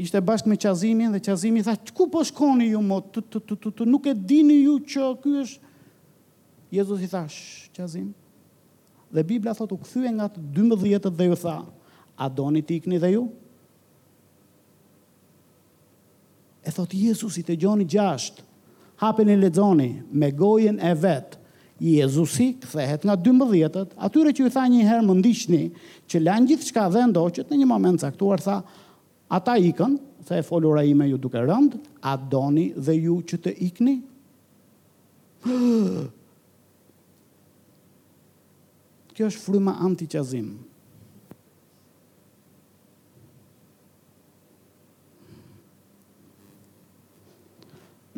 Ishte bashkë me Qazimin dhe Qazimi i tha, Ku po shkoni ju mo, të, të, të, të, të, nuk e dini ju që ky është... Jezusi tha, Shh, Qazim. Dhe Bibla thotë, u kthye nga të dymbëdhjetët dhe ju tha, A doni të ikni dhe ju? E thotë Jezusi te Gjoni gjashtë, hapeni lexoni, me gojën e vet, Jezusi kthehet nga dymbëdhjetët, atyre që ju tha një herë më ndiqni, që lanë gjithçka dhe e ndoqët, në një moment të caktuar tha, Ata ikën, se e folura ime ju duk e rëndë, a doni dhe ju që të ikni? Hëëëë! Kjo është fryma anti-Qazim.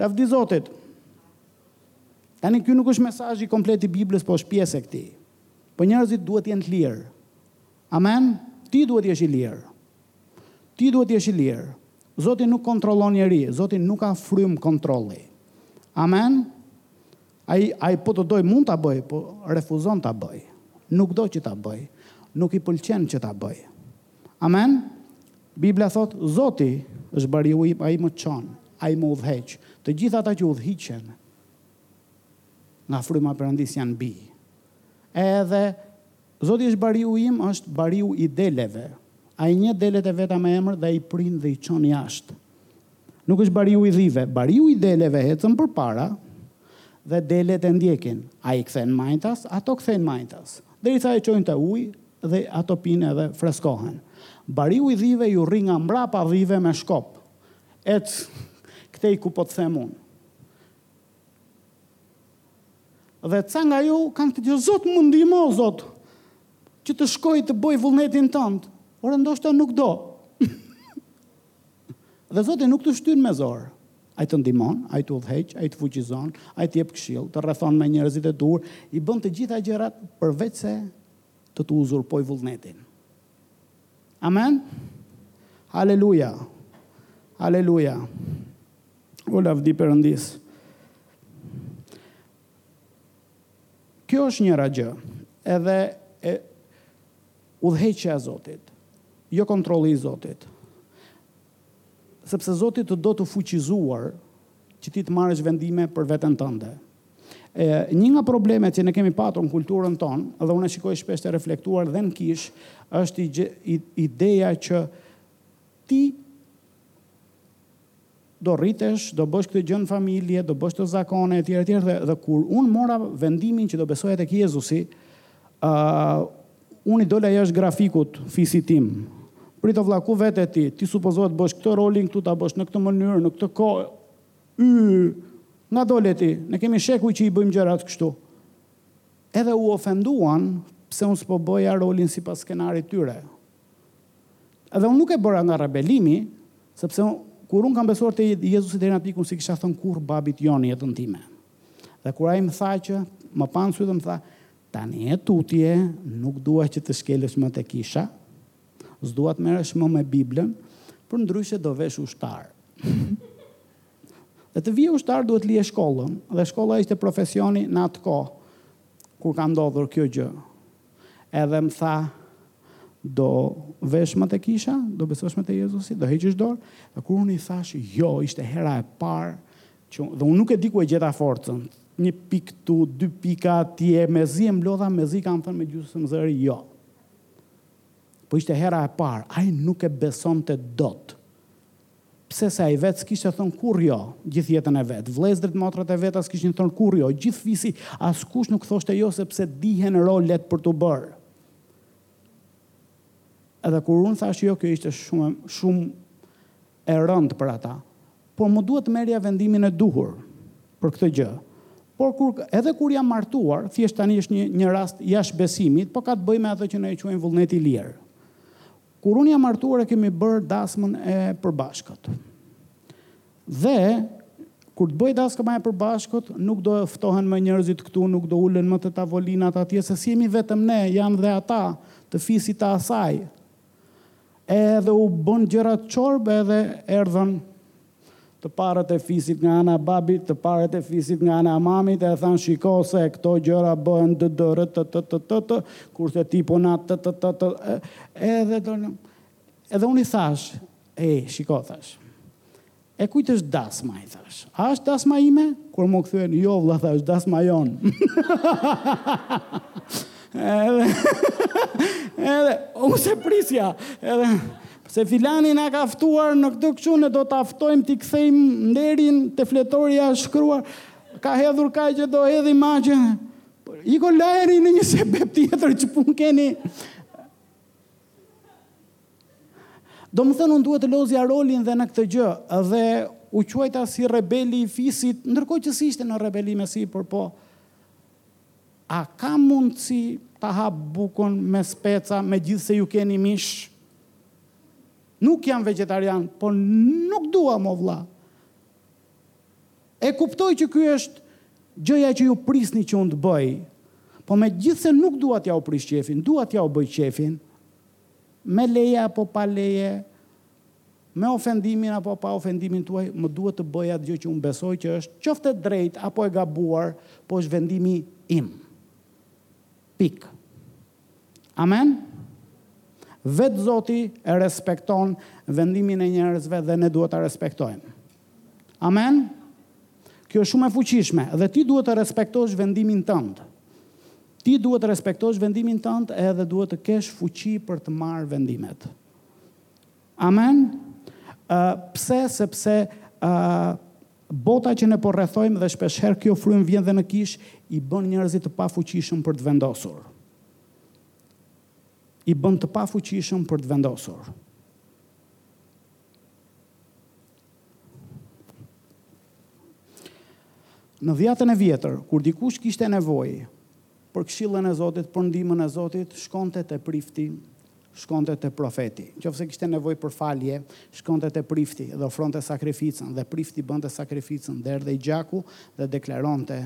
Lavdi Zotit. Tani ky nuk është mesazhi komplet i Biblës, po është pjesë e këtij. Po njerëzit duhet të jenë të lirë. Amen. Ti duhet të jesh i lirë. Ti duhet të jesh i lirë. Zoti nuk kontrollon njeri, Zoti nuk ka frymë kontrolli. Amen. Ai ai po të dojë mund ta bëjë, po refuzon ta bëjë. Nuk do që ta bëjë. Nuk i pëlqen që ta bëjë. Amen? Bibla thotë, Zoti është bariu im, ai më çon, ai më udhëheq. Të gjithë ata që udhëhiqen nga fryma e Perëndisë janë bij. Edhe Zoti është bariu im, është bariu i deleve. Ai i njeh delet e veta me emër dhe ai prin dhe i çon jashtë. Nuk është bariu i dhive, bariu i deleve ecën përpara dhe delet e ndjekin. Ai kthen majtas, ato kthejnë majtas, derisa i çon te uji dhe ato pinë edhe freskohen. Bariu i dhive iu rri nga mbrapa dhive me shkop. Ec këtej ku po të them unë. Dhe ca nga ju kanë këtë gjë, Zot më ndihmo Zot, që të shkoj të bëj vullnetin tënd. Ore ndoshta nuk do. Dhe Zoti nuk të shtyn me zor. Ai të ndihmon, ai të udhëheq, ai të fuqizon, ai të jep këshillë, të rrethon me njerëzit e duhur, i bën të gjitha gjërat përveçse të të uzurpojë vullnetin. Amen. Haleluja. Haleluja. O lavdi Perëndisë. Kjo është njëra gjë. Edhe e Udhëheqja e Zotit, jo kontrolli i Zotit. Sepse Zoti të do të fuqizuar që ti të marrësh vendime për veten tënde. E, një nga problemet që ne kemi patur në kulturën tonë, dhe unë e shikoj shpesh të reflektuar dhe në kish, është i, i, ideja që ti do rritesh, do bësh këtë gjë n'familje, do bësh këto zakone etj etj dhe dhe kur unë mora vendimin që do besoja tek Jezusi, ë unë i dola jashtë grafikut të fisit tim. Prit o vlla, ku vete ti? Ti supozohet të bësh këtë rolin këtu ta bësh në këtë mënyrë, në këtë kohë. Y nga dole ti? Ne kemi shekuj që i bëjmë gjërat kështu. Edhe u ofenduan pse unë s'po bëja rolin sipas skenarit të tyre. Edhe unë nuk e bëra nga rebelimi, sepse kur unë kam besuar te Jezusi deri në atë pikë unë s'i kisha thënë kurrë babit jo në jetën time. Dhe kur ai më tha që më pa në sy dhe më tha, tani e tutje, nuk dua që të shkelësh më te kisha, s'dua të merresh më me Biblën, përndryshe do vesh ushtar. dhe të vije ushtar duhet të lije shkollën, dhe shkolla ishte profesioni në atë kohë kur ka ndodhur kjo gjë. Edhe më tha, Do vesh më te kisha, do besosh më te Jezusi, do heqësh dorë. Dhe kur unë i thashë, jo, ishte hera e parë, që, dhe unë nuk e di ku e gjeta forcën, një pikë këtu, dy pika atje, mezi e mblodha, mezi kam thënë me gjysmë zëri, jo. Po ishte hera e parë, ai nuk e besonte dot. Pse se ai vetë s'kishte thënë kurrë jo, gjithë jetën e vet. Vëllezërit, motrat e veta s'kishin thënë kurrë jo, gjithë fisi, askush nuk thoshte jo sepse dihen rolet për t'u bërë. Edhe kur unë thashë jo, kjo ishte shumë e, shumë e rëndë për ata. Por m'u desh të merrja vendimin e duhur për këtë gjë. Por kur, edhe kur jam martuar, thjesht tani është një, një rast jashtë besimit, po ka të bëjë me atë që ne e quajmë vullneti i lirë. Kur unë jam martuar e kemi bërë dasmën e përbashkët. Dhe kur të bëhet dasma e përbashkët, nuk do ftohen më njerëzit këtu, nuk do ulen më te tavolinat atje, se s'jemi vetëm ne, janë dhe ata, të fisit të asaj. Edhe u bënë gjërat çorbë edhe erdhën Të parët e fisit nga ana e babit, të parët e fisit nga ana e mamit, e, thanë shiko se këto gjëra bëhen ddr tëtëtëtëtë, kurse ti po na tëtëtëtë edhe do në edhe unë i thash, ej, shiko thash. E kujt është dasma, i thash. A është dasma ime? Kur m'u kthyen, jo vëlla thash, dasma jonë. edhe edhe unë s'e prisja, edhe Se filani na ka ftuar në këto kështu ne do ta ftojmë t'i kthejmë nderin te fletorja shkruar ka hedhur kaq do hedhim aq iku lajmëri në një sebep tjetër që pun keni domethënë unë duhet të lozja rolin dhe në këtë gjë dhe u quajta si rebeli i fisit ndërkohë që s'ishte një rebelim për se po A ka mundësi ta ha bukën me speca megjithëse ju keni mish? Nuk jam vegjetarian, po nuk dua mo vlla. E kuptoj që kjo është gjëja që ju prisni që unë të bëj, po megjithëse nuk dua t'jua prish qefin, dua t'jua bëj qefin, me leje apo pa leje, Me ofendimin apo pa ofendimin tuaj, më duhet të bëj atë gjë që unë besoj që është qoftë e drejtë apo e gabuar, po është vendimi im. Pikë. Amen? Vetë Zoti e respekton vendimin e njerëzve dhe ne duhet ta respektojmë. Amen? Kjo shumë e fuqishme dhe ti duhet të respektosh vendimin tënd. Ti duhet të respektosh vendimin tënd edhe duhet të kesh fuqi për të marrë vendimet. Amen? Ë, pse? Sepse, ë, bota që ne po rrethojmë dhe shpeshherë kjo frymë vjen dhe në kishë, i bën njerëzit të pafuqishëm për të vendosur. I bën të pafuqishëm për të vendosur. Në dhjatën e vjetër, kur dikush kishte nevojë, Për këshillën e Zotit, për ndihmën e Zotit, shkonte te prifti, shkonte te profeti. Nëse kishte nevojë për falje, shkonte te prifti dhe ofronte sakrificën dhe prifti bënte sakrificën, derdhej gjaku dhe deklaronte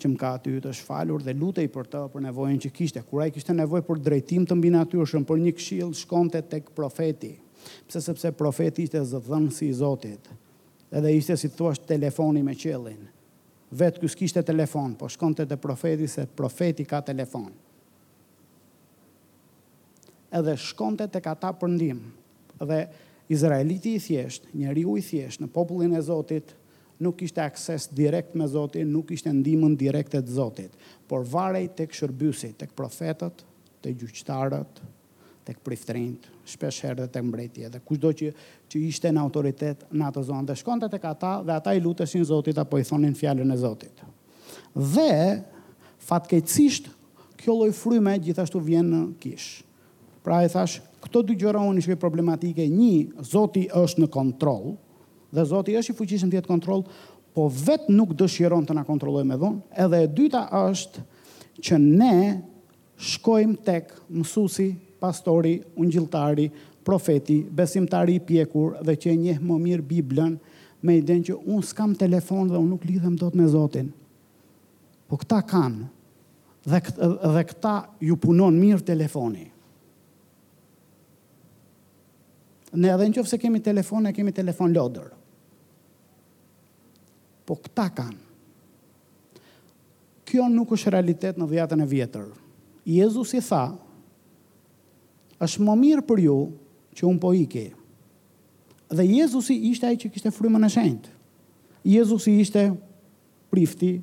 që mëkati yt është falur dhe lutej për të, për nevojën që kishte. Kur ai kishte nevojë për drejtim të mbinatyrshëm, për një këshillë, shkonte tek profeti. Pse? Sepse profeti ishte zëdhënësi i Zotit. Edhe ishte, si thua, telefoni me qiellin. Vetë ky s'kishte telefon, po shkonte te profeti se profeti ka telefon. Edhe shkonte tek ata për ndihmë. Dhe izraeliti i thjeshtë, njeriu i thjeshtë në popullin e Zotit, nuk kishte akses direkt me Zotin, nuk kishte ndihmën direkte të Zotit, por varej tek shërbyesit, tek profetët, te gjyqtarët, tek priftërinjtë, shpesh herë dhe tek mbreti edhe kushdo që që ishte në autoritet në atë zonë dhe shkonte tek ata dhe ata i luteshin Zotit apo i thonin fjalën e Zotit. Dhe fatkeqësisht kjo lloj fryme gjithashtu vjen në kishë. Pra e thashë, këto dy gjëra unë i shoh problematike, një, Zoti është në kontroll dhe Zoti është i fuqishëm të jetë në kontroll, po vetë nuk dëshiron të na kontrollojë me dhunë, edhe e dyta është që ne Shkojmë tek, mësuesi, pastori, ungjilltari, profeti, besimtari i pjekur dhe që e njeh më mirë Biblën, me idenë që unë s'kam telefon dhe unë nuk lidhem dot me Zotin. Po këta kanë. Dhe këta ju punon mirë telefoni. Ne edhe në qoftë se kemi telefon, ne kemi telefon lodër. Po këta kanë. Kjo nuk është realitet në dhiatën e vjetër. Jezusi tha, Është më mirë për ju që unë po iki. Dhe Jezusi ishte ai që kishte Frymën e Shenjtë. Jezusi ishte prifti,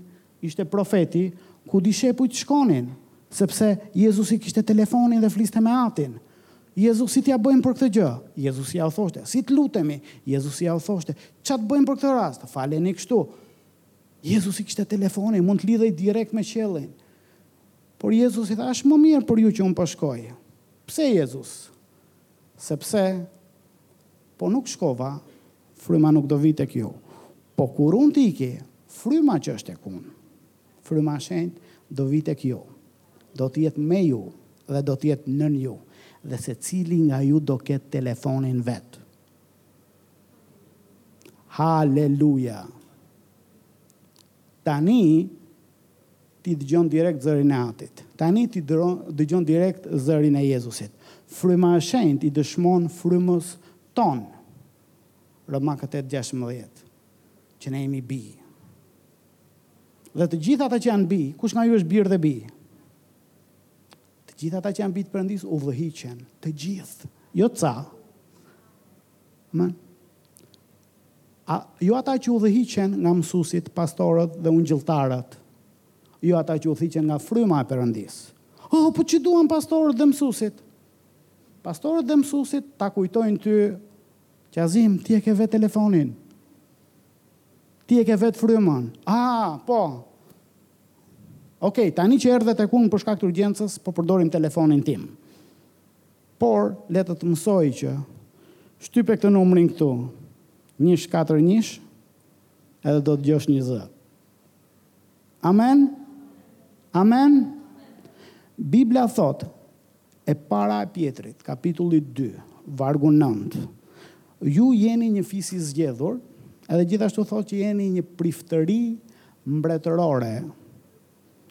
ishte profeti, ku dishepujt shkonin, sepse Jezusi kishte telefonin dhe fliste me Atin. Jezus, si t'ia bëjmë për këtë gjë? Jezusi ua thoshte. Si të lutemi? Jezusi ua thoshte. Ça të bëjmë për këtë rast? Faleni kështu. Jezusi kishte telefonin, mund të lidhej direkt me qiellin. Por Jezusi tha, është më mirë për ju që unë po shkoj. Pse Jezus? Sepse, po nuk shkova, fryma nuk do vijë tek ju. Po kur unë të iki, fryma që është tek unë. Fryma e Shenjtë do vijë tek ju, do të jetë me ju dhe do të jetë në ju, dhe secili nga ju do ketë telefonin e vet. Haleluja! Tani ti dëgjon direkt zërin e Atit. Tani ti dëgjon direkt zërin e Jezusit. Fryma e Shenjtë i dëshmon frymës tonë. Romakët 8:16. Që ne jemi bij. Dhe të gjithë ata që janë bij, kush nga ju është bir dhe bijë? Të gjithë ata që janë bij të Perëndisë udhëhiqen, të gjithë, jo ca. Më A jo ata që udhëhiqen nga mësuesit, pastorët dhe ungjilltarët. Jo, ata që udhëhiqen nga fryma e Perëndisë. Oh, po ç'i duan pastorët dhe mësuesit? Pastorët dhe mësuesit ta kujtojnë ty Qazim, ti e ke vetë telefonin. Ti e ke vetë frymën. Aa, po! Okej, tani që erdhe tek unë për shkak të urgjencës, po përdorim telefonin tim. Por, le të të mësoj që shtype këtë numrin këtu, njësh katër njësh, edhe do dëgjosh një zë. Amen? Amen? Bibla thotë, E para e Pjetrit, kapitulli dy, vargu nëntë, Ju jeni një fis i zgjedhur, edhe gjithashtu thotë që jeni një priftëri mbretërore,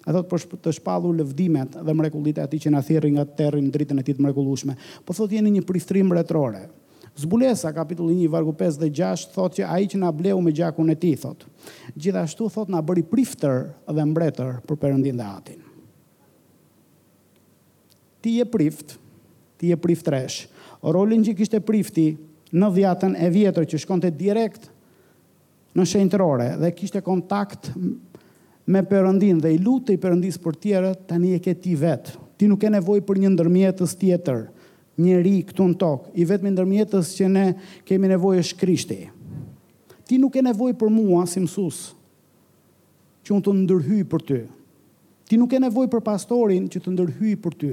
e thotë për të shpallur lëvdimet dhe mrekullitë e Atij që na thirri nga terri në dritën e Tij të mrekullueshme, po thotë jeni një priftëri mbretërore. Zbulesa, kapitulli një, vargu pesë dhe gjashtë, thotë që Ai që na bleu me gjakun e Tij, thotë, gjithashtu thotë na bëri priftër dhe mbretër për Perëndinë dhe Atin. Ti je prift, ti je priftresh. Rolin që kishte prifti në dhjatën e vjetër që shkonte direkt në shenjtërore dhe kishte kontakt me Perëndinë dhe i lutej Perëndisë për tjerët, tani e ke ti vetë. Ti nuk ke nevojë për një ndërmjetës tjetër, njeri këtu në tokë. I vetmi ndërmjetës që ne kemi nevojë është Krishti. Ti nuk ke nevojë për mua si mësues, që unë të ndërhyj për ty. Ti nuk ke nevojë për pastorin që të ndërhyjë për ty.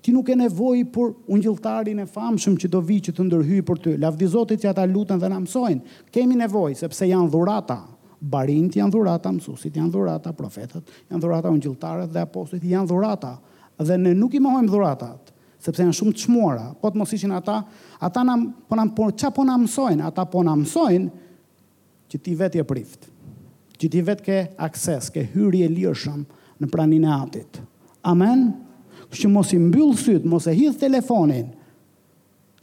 Ti nuk ke nevojë për ungjilltarin e famshëm që do vijë që të ndërhyjë për ty. Lavdi Zotit që ata luten dhe na mësojnë. Kemi nevojë sepse janë dhurata. Barinjtë janë dhurata, mësuesit janë dhurata, profetët janë dhurata, ungjilltarët dhe apostujt janë dhurata. Dhe ne nuk i mohojmë dhuratat, sepse janë shumë të çmuara. Po të mos ishin ata, ata na po na po ça po na mësojnë? Ata po na mësojnë Që ti vetë je prift. Që ti vetë ke akses, ke hyrje lirshëm në praninë e Atit. Amen? Kështu që mos i mbyll sytë, mos e hidh telefonin,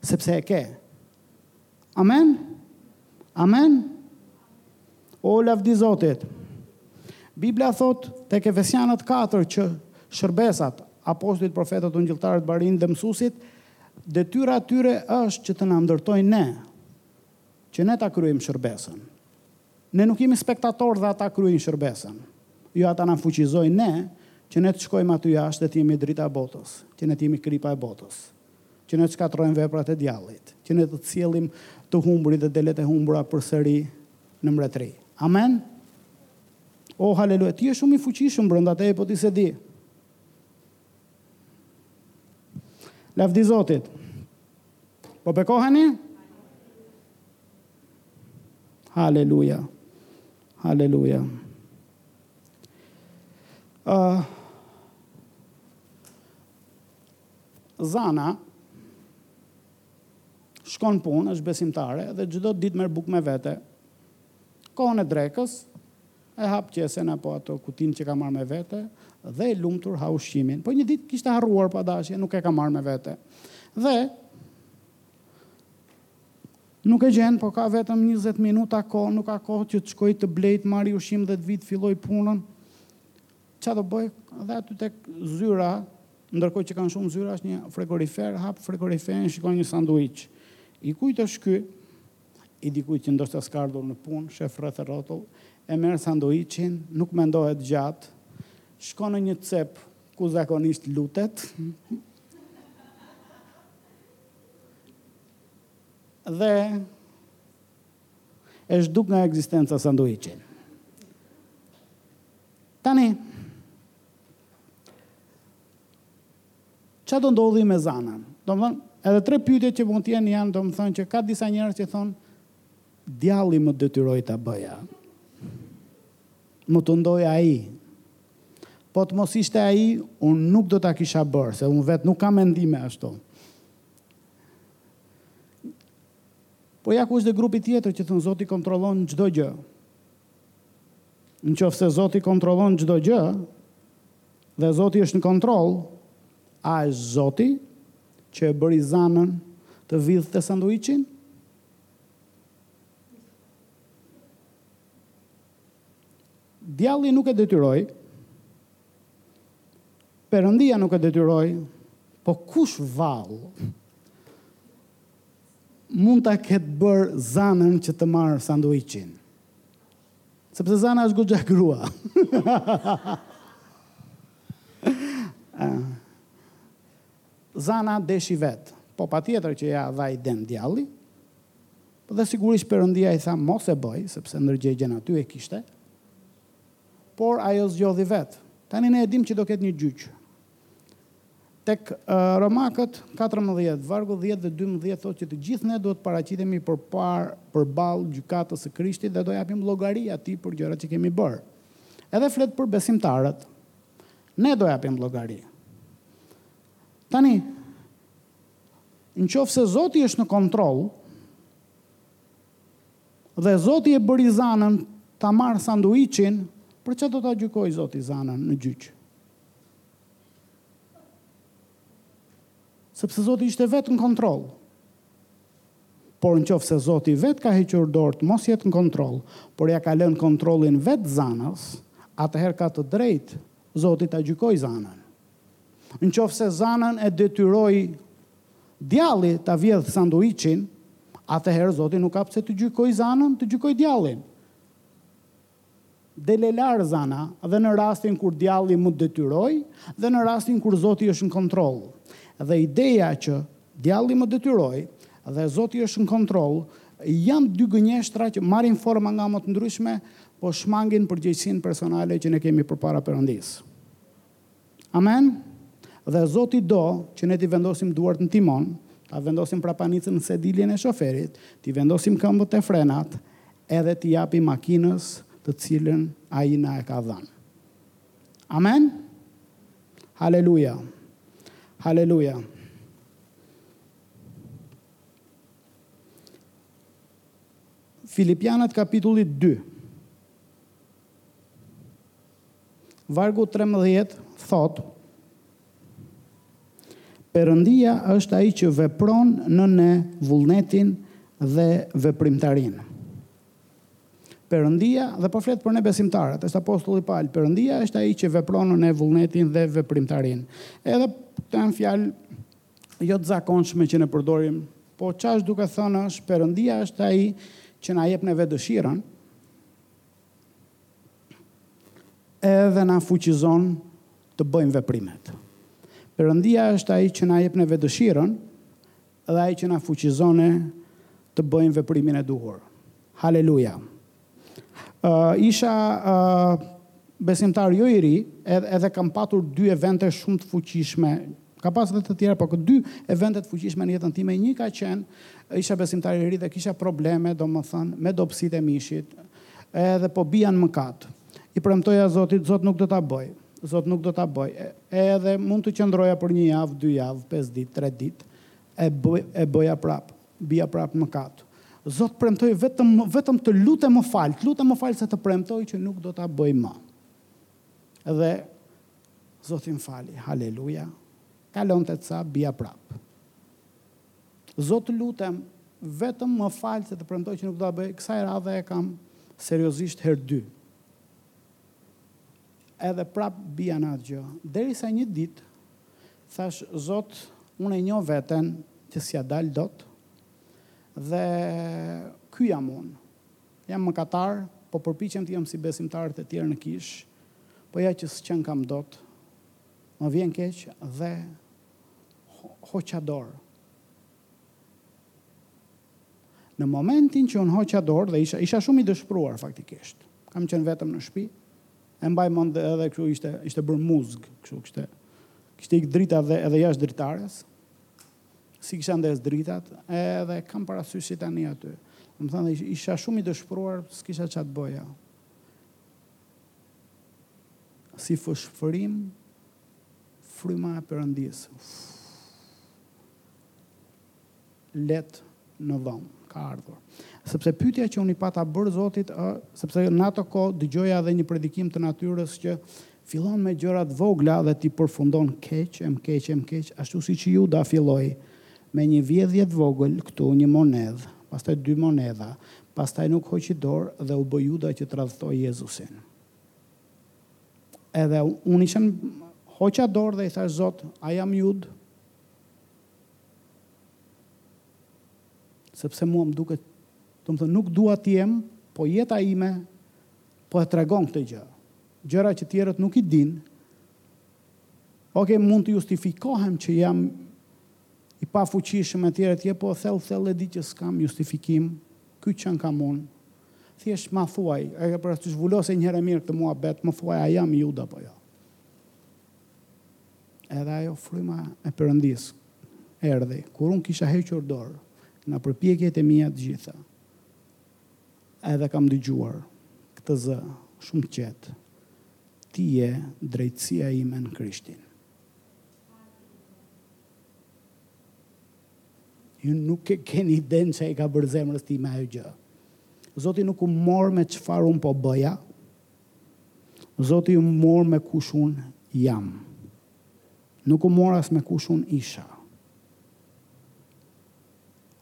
sepse e ke. Amen? Amen? O lavdi Zotit. Bibla thotë tek Efesianët 4 që shërbesat, apostujt, profetët, ungjilltarët, barinjtë dhe mësuesit, detyra e tyre është që të na ndërtojnë ne. Që ne ta kryejmë shërbesën. Ne nuk jemi spektatorë dhe ata kryejnë shërbesën. Jo ata na fuqizojnë ne që ne të shkojmë aty jashtë dhe të jemi drita e botës, që ne të jemi kripa e botës. Që ne të shkatërrojmë veprat e djallit, që ne të sjellim të humburit dhe delet e humbura përsëri në mbretëri. Amen. O haleluja, ti je shumë i fuqishëm brenda teje, po ti s'e di. Lavdi Zotit. Po bekoheni? Haleluja. Haleluja. Uh, Zana shkon punë, është besimtare dhe çdo ditë merr bukë me vete. Kohën e drekës, E hap qesen apo atë kutinë që ka marrë me vete dhe e lumtur ha ushqimin. Po një ditë kishte harruar pa dashje, nuk e ka marrë me vete. Dhe nuk e gjen, po ka vetëm 20 minuta kohë, nuk ka kohë që të shkojë të blejë, të marrë ushqim dhe të vijë të fillojë punën. Ça do bëjë? Dhe aty tek zyra, ndërkohë që kanë shumë zyra, është një frigorifer, hap frigoriferin, shikon një sanduiç. I kujt është ky? i dikujt që ndoshta s'ka ardhur në punë, shef rreth e rrotull, e merr sanduiçin, nuk mendohet gjatë, shkon në një cep ku zakonisht lutet, dhe e zhduk nga ekzistenca sanduiçin. Tani, Ç'a do ndodhi me Zanën? Domethënë, edhe tre pyetjet që mund të jenë janë domethënë që ka disa njerëz që thonë djalli më detyroi ta bëja. Më tundoi ai. Po të mos ishte ai, unë nuk do ta kisha bërë, se unë vetë nuk kam mendime ashtu. Po ja ku është dhe grupi tjetër që thonë Zoti kontrollon çdo gjë. Në qoftë se Zoti kontrollon çdo gjë, Dhe Zoti është në kontroll, a është Zoti që e bëri Zanën të vidhte sanduiçin? Djalli nuk e detyroi. Perëndia nuk e detyroi, po kush vallë mund ta ketë bërë Zanën që të marrë sanduiçin? Sepse Zana është goxha grua. Zana deshi vet. Po patjetër që ia dha idenë djalli. Dhe sigurisht Perëndia i tha mos e bëj, sepse ndërgjegjen aty e kishte. Por ajo zgjodhi vet. Tani ne e dimë që do ketë një gjyq. Tek Romakët, katërmbëdhjetë, vargu dhjetë dhe dymbëdhjetë thotë që të gjithë ne duhet të paraqitemi përpara përballë gjykatës së Krishtit dhe do japim llogari Atij për gjërat që kemi bërë. Edhe flet për besimtarët. Ne do japim llogari. Tani, nëqoftëse Zoti është në kontroll dhe Zoti e bëri Zanën ta marrë sanduiçin, për çfarë do ta gjykojë Zoti Zanën në gjyq? Sepse Zoti ishte vetë në kontroll. Por në qoftë se Zoti vetë ka hequr dorë të mos jetë në kontroll, por ia ka lënë kontrollin vetë Zanës, atëherë ka të drejtë Zoti ta gjykojë Zanën. Në qoftë se Zanën e detyroi djalli ta vjedhë sanduiçin, atëherë Zoti nuk ka pse të gjykojë Zanën, të gjykojë djallin. Del e larë Zana, dhe në rastin kur djalli më detyroi dhe në rastin kur Zoti është në kontroll. Dhe ideja që djalli më detyroi dhe Zoti është në kontroll janë dy gënjeshtra që marrin forma nga më të ndryshme, po shmangin përgjegjësinë personale që ne kemi përpara Perëndisë. Amen! Dhe Zoti do që ne t'i vendosim duart në timon, ta vendosim prapanicën në sediljen e shoferit, t'i vendosim këmbët te frenat edhe t'i japim makinës të cilën Ai na e ka dhënë. Amen! Haleluja! Haleluja! Filipianët kapitulli dy. Vargu trembëdhjetë thotë, Perëndia është ai që vepron në ne vullnetin dhe veprimtarinë. Perëndia, dhe po flet për ne besimtarët, është apostulli Paul, Perëndia është ai që vepron në ne vullnetin dhe veprimtarinë. Edhe këto janë fjalë jo të zakonshme që ne përdorim, po ça është duke thënë është Perëndia është ai që na jep neve dëshirën, edhe na fuqizon të bëjmë veprimet. Perëndia është ai që na jep neve dëshirën dhe ai që na fuqizon të bëjmë veprimin e duhur. Haleluja. Uh, isha uh, besimtar jo i ri, edhe, edhe kam patur dy evente shumë të fuqishme Ka pas dhe të tjera, po këto dy evente të fuqishme në jetën time, një ka qenë isha besimtar i ri dhe kisha probleme, domethënë, me dobësitë e mishit, edhe po bija në mëkat. I premtoja Zotit, Zot nuk do ta bëj. Zot nuk do ta bëj. Edhe mund të qëndroja për një javë, dy javë, pesë ditë, tre ditë, e e bëja prapë, bija prapë në mëkat. Zot premtoj vetëm vetëm të lutem më fal, të lutem më fal se të premtoj që nuk do ta bëj më. Dhe Zoti më fali, haleluja, kalonte ca bija prapë. Zot të lutem, vetëm më fal se të premtoj që nuk do ta bëj, kësaj radhe e kam seriozisht herë dy. Edhe prapë bija në atë gjë, derisa një ditë thashë Zot, unë e njoh veten që s'ia dal dot dhe ky jam unë. Jam mëkatar, po përpiqem të jem si besimtarët e tjerë në kishë, po ja që s'qenkam dot, më vjen keq dhe hoqa dorë. Në momentin që unë hoqa dorë dhe isha, isha shumë i dëshpëruar faktikisht. Kam qenë vetëm në shpi, e mbaj mend edhe kështu ishte ishte bërë muzg, kështu kishte kishte ik drita dhe edhe jashtë dritares. S'i kisha ndez dritat, e kam parasysh si tani aty. Domethënë, isha shumë i dëshpruar, s'kisha ça të bëja. Si fëshfërimë, Fryma e Perëndisë. Lehtë, në vend ka ardhur. Sepse pyetja që unë i pata bërë Zotit ë, sepse në atë kohë dëgjoja edhe një predikim të natyrës që fillon me gjëra të vogla dhe ti përfundon keq, e më keq, e më keq, ashtu siç Juda filloi me një vjedhje të vogël këtu, një monedhë, pastaj dy monedha, pastaj nuk hoqi dorë dhe u bë Juda që tradhtoi Jezusin. Edhe unë isha, hoqa dorë dhe i thashë Zot, a jam Judë? Sepse mua më duket, domethënë nuk dua të jem, po jeta ime po e tregon këtë gjë. Gjëra që të tjerët nuk i dinë. Ok, mund të justifikohem që jam i pafuqishëm e tjerë e tjerë, po thellë thellë e di që s'kam justifikim, kështu që kam unë, thjesht ma thuaj, e ke për të zhvulosur njëherë e mirë këtë muhabet, më thuaj a jam Juda apo jo. Edhe ajo fryma e Perëndisë erdhi, kur unë kisha hequr dorë nga përpjekjet e mia të gjitha. Edhe kam dëgjuar këtë zë shumë të qetë, Ti je drejtësia ime në Krishtin. Ju nuk e keni idenë ça i ka bërë zemrës time ajo gjë. Zoti nuk u mor me çfarë unë po bëja, Zoti u mor me kush unë jam. Nuk u mor as me kush unë isha.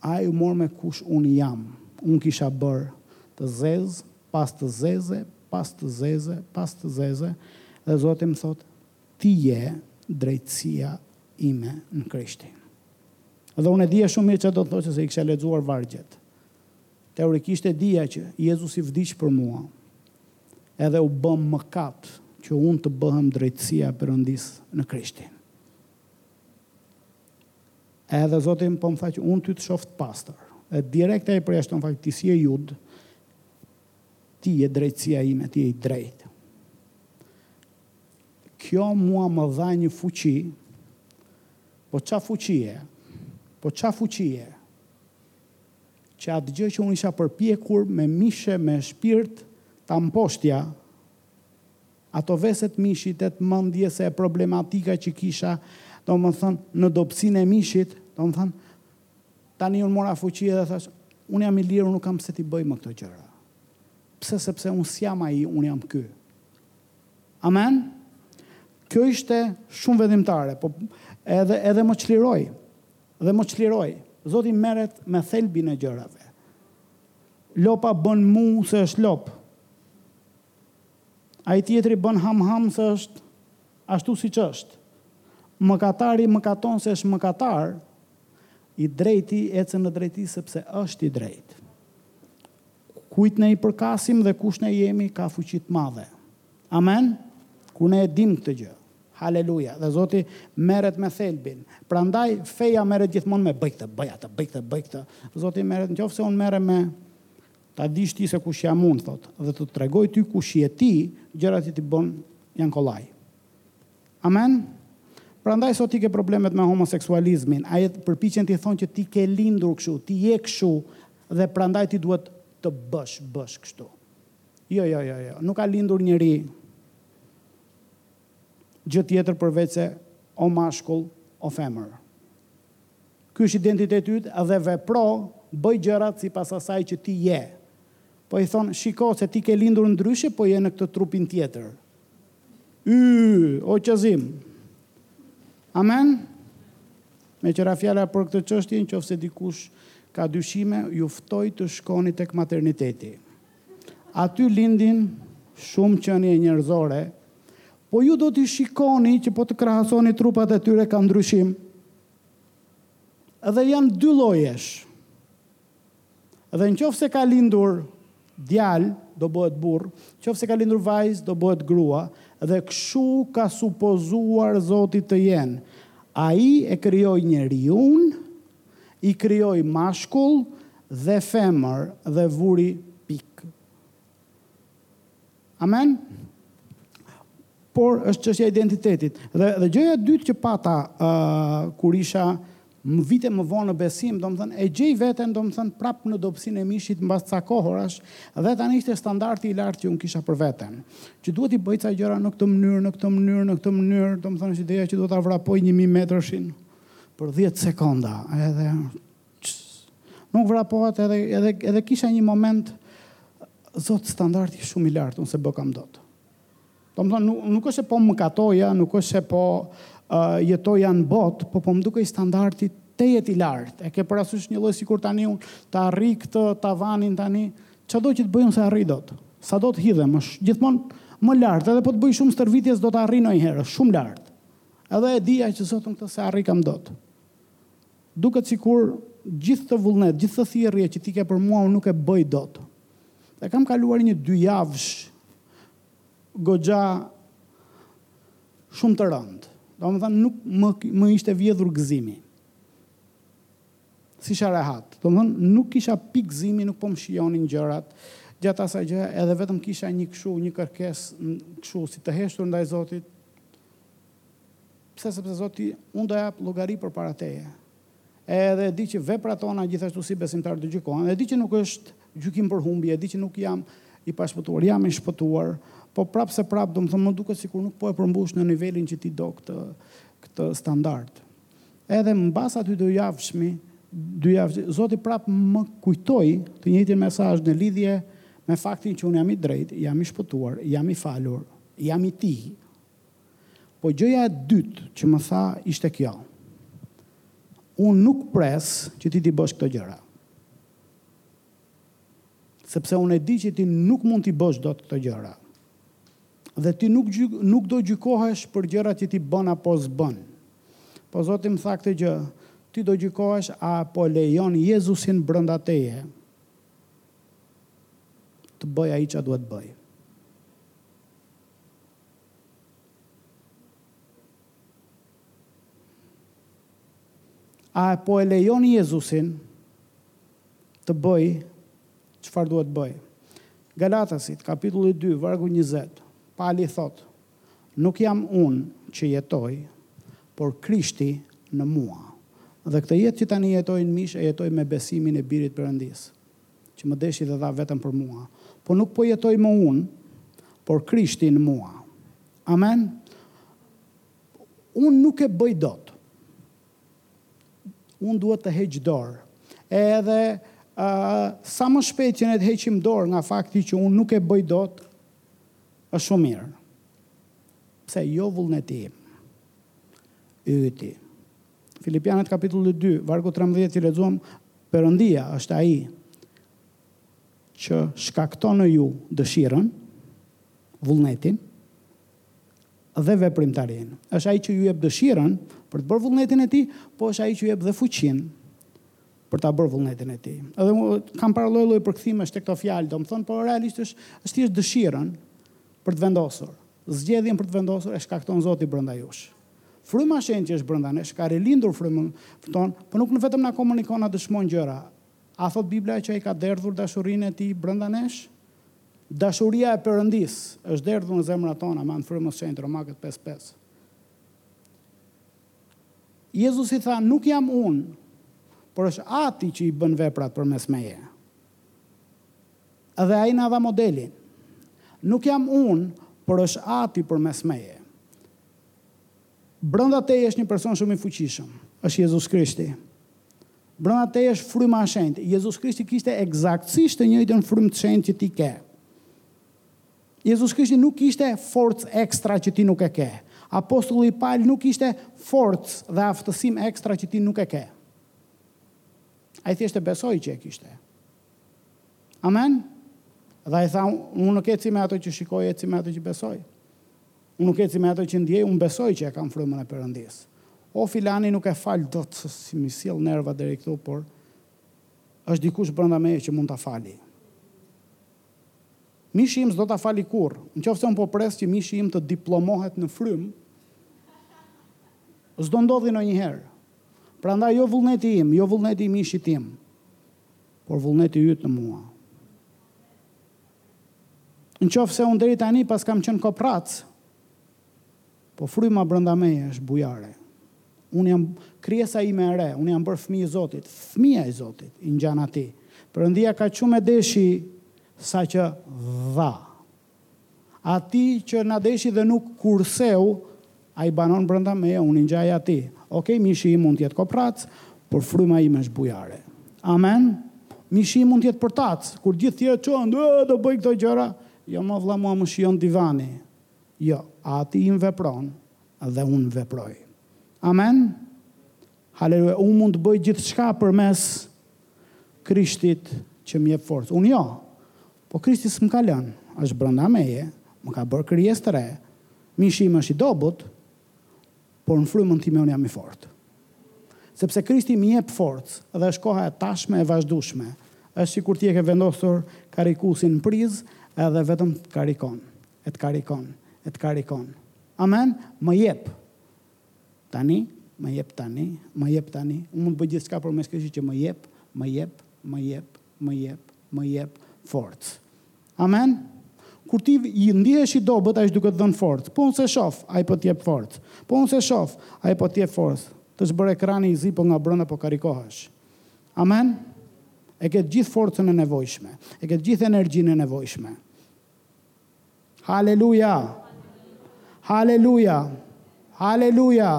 Ai u mor me kush unë jam. Unë kisha bërë të zezë, pas të zeze, pas të zeze, pas të zeze dhe Zoti më thotë ti je drejtësia ime në Krishtin. Dhe unë e dija shumë mirë çfarë do të thoshte se i kisha lexuar vargjet. Teorikisht e dija që Jezusi vdiq për mua, edhe u bë mëkat që unë të bëhem drejtësia e Perëndisë në Krishtin. Edhe Zoti më po më tha që unë ty të shoh të pastër. E direkt ai përjashton faktin, ti s'je Judë, ti je drejtësia ime, ti je i drejtë. Kjo mua më dha një fuqi, po ça fuqie, po ça fuqie, që atë gjë që unë isha përpjekur me mish e me shpirt ta mposhtja ato vese të mishit e të mendjes e problematika që kisha domethënë në dobësinë e mishit domethënë tani unë mora fuqi dhe thashë unë jam i lirë unë nuk kam pse t'i bëj më këto gjëra pse sepse unë s'jam ai unë jam ky amen kjo ishte shumë vendimtare po edhe edhe më çliroi Dhe më çliroi. Zoti merret me thelbin e gjërave. Lopa bën mu se është lopë. Ai tjetri bën ham-ham se është ashtu siç është. Mëkatari mëkaton se është mëkatar, i drejti ecën në drejti sepse është i drejtë. Kujt ne i përkasim dhe kush ne jemi ka fuqi të madhe. Amen? Kur ne e dimë këtë gjë. Haleluja. Dhe Zoti merret me thelbin. Prandaj feja merret gjithmonë me bëj këtë, bëj atë, bëj këtë, bëj këtë. Zoti merret, në qoftë se unë merrem me ta dish ti se kush jam unë, thotë, dhe të tregoj ty kush je ti, gjërat që ti bën janë kollaj. Amen? Prandaj sot ti ke problemet me homoseksualizmin, ata përpiqen t'i thonë që ti ke lindur kështu, ti je kështu dhe prandaj ti duhet të bësh, bësh kështu. Jo, jo, jo, jo, nuk ka lindur njeri gjë tjetër përveçse o mashkull, o femër. Ky është identiteti yt dhe vepro, bëj gjërat sipas asaj që ti je. Po i thonë, shiko se ti ke lindur ndryshe, po je në këtë trupin tjetër. Yyyy, o Qazim! Amen? Meqë ra fjala për këtë çështje, në qoftë se dikush ka dyshime, ju ftoj të shkoni tek materniteti. Aty lindin shumë qenie njerëzore, po ju do t'i shikoni që po të krahasoni trupat e tyre ka ndryshim. Dhe janë dy llojesh. Dhe në qoftë se ka lindur djalë, do bëhet burrë, në qoftë se ka lindur vajzë, do bëhet grua, dhe kështu ka supozuar Zoti të jenë. Ai e krijoi njeriun, i krijoi mashkull dhe femër dhe vuri pikë. Amen. Por është çështja e identitetit. Dhe dhe gjëja e dytë që pata ë uh, kur isha më vite më vonë në besim, domethënë, e gjej veten, domethënë, prapë në dobësinë e mishit mbas ca kohorash, dhe tani ishte standardi i lartë që unë kisha për veten. Që duhet t'i bëj ca gjëra në këtë mënyrë, në këtë mënyrë, në këtë mënyrë, domethënë, është ideja që duhet ta vrapoj një mijë metërshin për 10 sekonda, edhe Nuk vrapohet edhe edhe edhe kisha një moment zot standardi shumë i lartë, unë s'e bëkam dot. Domthon nuk nuk është se po mëkatoja, nuk është se po uh, jetoja në botë, po po më dukej standardi tejet i lartë. E ke parasysh një lloj sikur tani unë ta arrij këtë tavanin tani, çfarëdo që të bëj unë s'e arrij dot. Sado të hidhem, është gjithmonë më lart, edhe po të bëj shumë stërvitje s'do ta arrij ndonjëherë, shumë lart. Edhe e dija që Zot unë këtë s'e arrikam dot. Duket sikur gjithë këtë vullnet, gjithë këtë thirrje që ti ke për mua unë nuk e bëj dot. Dhe kam kaluar një dyjavësh goxha shumë të rëndë. Domethënë nuk më më ishte vjedhur gëzimi. S'isha rehat. Domethënë nuk kisha pikë gëzimi, nuk po më shijonin gjërat. Gjatë asaj gjë edhe vetëm kisha një kështu, një kërkesë kështu si të heshtur ndaj Zotit. Pse, sepse Zot, unë do jap llogari përpara teje. Edhe e di që veprat tona gjithashtu si besimtarë do gjykohen. E di që nuk është gjykim për humbje, e di që nuk jam i pashpëtuar, jam i shpëtuar, po prapë se prapë, domethënë më duket sikur nuk po e përmbush në nivelin që ti do këtë këtë standard. Edhe mbas atij dyjavëshi, dy javë, Zoti prapë më kujtoi të njëjtin mesazh në lidhje me faktin që unë jam i drejtë, jam i shpëtuar, jam i falur, jam i Tij, Po gjëja e dytë që më tha ishte kjo, Unë nuk pres që ti t'i bësh këto gjëra. Sepse unë e di që ti nuk mund t'i bësh dot këto gjëra. Dhe ti nuk nuk do gjykohesh për gjërat që ti bën apo s'bën. Po Zoti më tha këtë gjë, ti do gjykohesh a po lejon Jezusin brenda teje të bëjë ai ça duhet të bëjë. A e po e lejoni Jezusin të bëjë çfarë duhet të bëjë? Galatasit, kapitulli 2, vargu 20, Pali thotë, Nuk jam unë që jetoj, por Krishti në mua. Dhe këtë jetë që tani jetoj në mish e jetoj me besimin e Birit Perëndisë. që më deshi dhe dha veten për mua, po nuk po jetoj më unë, por Krishti në mua. Amen. Unë nuk e bëj dot. Unë duhet të heq dorë. Edhe uh, sa më shpejt që ne të heqim dorë nga fakti që unë nuk e bëj dot, është shumë mirë. Pse jo vullneti im? Yti. Filipianët kapitulli dy, vargu trembëdhjetë që lexuam, Perëndia është ai që shkakton në ju dëshirën, vullnetin dhe veprimtarinë. Është ai që ju jep dëshirën për të bërë vullnetin e tij, po është ai që ju jep dhe fuqinë për ta bërë vullnetin e tij. Edhe kam parë lloj-lloj përkthimesh tek këto fjalë, domethënë, por realisht është është thjesht dëshirën për të vendosur. Zgjedhjen për të vendosur e shkakton Zoti brenda jush. Fryma e Shenjtë që është brenda nesh ka rilindur frymën tonë, por nuk na vetëm na komunikon, na dëshmon gjëra. A thotë Bibla që Ai ka derdhur dashurinë e Tij brenda nesh? Dashuria e Perëndisë është derdhur në zemrat tona me anë të Frymës së Shenjtë, Romakët pesë pesë. Jezusi tha, Nuk jam Unë, por është Ati që i bën veprat përmes meje. Edhe ai na dha modelin. Nuk jam unë, por është Ati përmes meje. Brenda teje është një person shumë i fuqishëm. Është Jezus Krishti. Brenda teje është Fryma e Shenjtë. Jezus Krishti kishte ekzaktësisht të njëjtën Frymë të Shenjtë që ti ke. Jezus Krishti nuk kishte forcë ekstra që ti nuk e ke. Apostulli Pal nuk kishte forcë dhe aftësim ekstra që ti nuk e ke. Ai thjesht e besoi që e kishte. Amen? Dhe ai tha, unë nuk eci me ato që shikoj, eci me ato që besoj. Unë nuk eci me ato që ndjej, unë besoj që e kam frymën e Perëndisë. O filanin nuk e fal dot se m'i sjell nervat deri këtu, por është dikush brenda meje që mund ta fali. Mishi im s'do ta fali kurrë. Nëse unë po pres që mishi im të diplomohet në frymë, s'do ndodhi ndonjëherë. Prandaj jo vullneti im, jo vullneti i mishit tim, por vullneti yt në mua. Në qoftë se unë deri tani paskam qenë koprrac, po fryma brenda meje është bujare. Unë jam krijesa ime e re, unë jam bërë fmijë i Zotit, fmija i Zotit, i ngjan atit. Perëndia kaq shumë e deshi saqë dha. Ati që na deshi dhe nuk kurseu, ai banon brenda meje, unë i ngjaj atij. Okej, mishi im mund të jetë koprrac, por fryma ime është bujare. Amen? Mishi im mund të jetë përtac, kur gjithë tjerët çohen, o, do bëj këto gjëra. Jo mo vëlla, mua më shijon divani. Jo, Ati im vepron dhe unë veproj. Amen? Haleluja, unë mund të bëj gjithçka përmes Krishtit që më jep forcë. Unë jo, Po Krishti s'më ka lënë, është brenda meje, më ka bërë krijesë të re. Mishi im është i dobët, por në frymën time unë jam i fortë. Sepse Krishti më jep forcë dhe është koha e tashme e vazhdueshme. Është sikur ti e ke vendosur karikusin në prizë edhe vetëm të karikon, e të karikon, e të karikon. Amen? Më jep! Tani, më jep tani, më jep tani, unë mund të bëj gjithçka përmes Krishtit që më jep, më jep, më jep, më jep, më jep forcë. Amen. Kur ti ndihesh i dobët, ai është duke të dhënë forcë. Po unë s'e shoh, ai po të jep forcë. Po unë s'e shoh, ai po të jep forcë. T'është bërë ekrani i zi, po nga brenda po karikohesh. Amen. E ke gjithë forcën e nevojshme. E ke gjithë energjinë e nevojshme. Haleluja! Haleluja! Haleluja!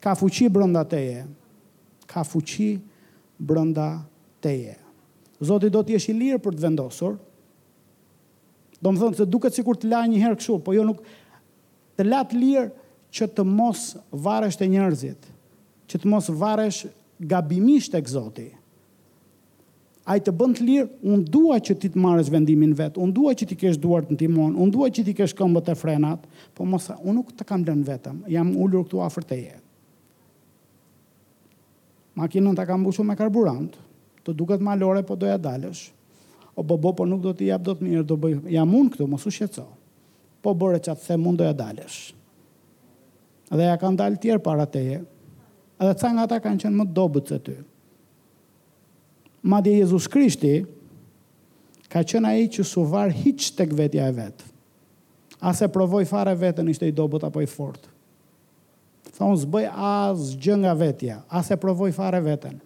Ka fuqi brenda teje. Ka fuqi brenda teje. Zoti do të jesh i lirë për të vendosur. Domethënë se duket sikur të la një herë kështu, po jo nuk, të la të lirë që të mos varesh te njerëzit, që të mos varesh gabimisht tek Zoti. Ai të bën të lirë, unë dua që ti të marrësh vendimin vetë, unë dua që t'i kesh duart në timon, unë dua që t'i kesh këmbët te frenat, po mos tha, unë nuk të kam lënë vetëm, jam ulur këtu afër teje. Makinën ta kam mbushur me karburant, të duket malore, po do ia dalësh. O bobo, po nuk do t'i jap dot mirë, do bëj, jam unë këtu, mos u shqetëso. Po bëre ça të them unë do ia dalësh. Dhe ia kanë dalë të tjerë para teje. Edhe ca nga ata kanë qenë më të dobët se ty. Madje Jezus Krishti ka qenë ai që s'u var hiç tek vetja e vet. As e provoi fare veten, ishte i dobët apo i fortë. Tha unë s'bëj asgjë nga vetja, as e provoi fare veten.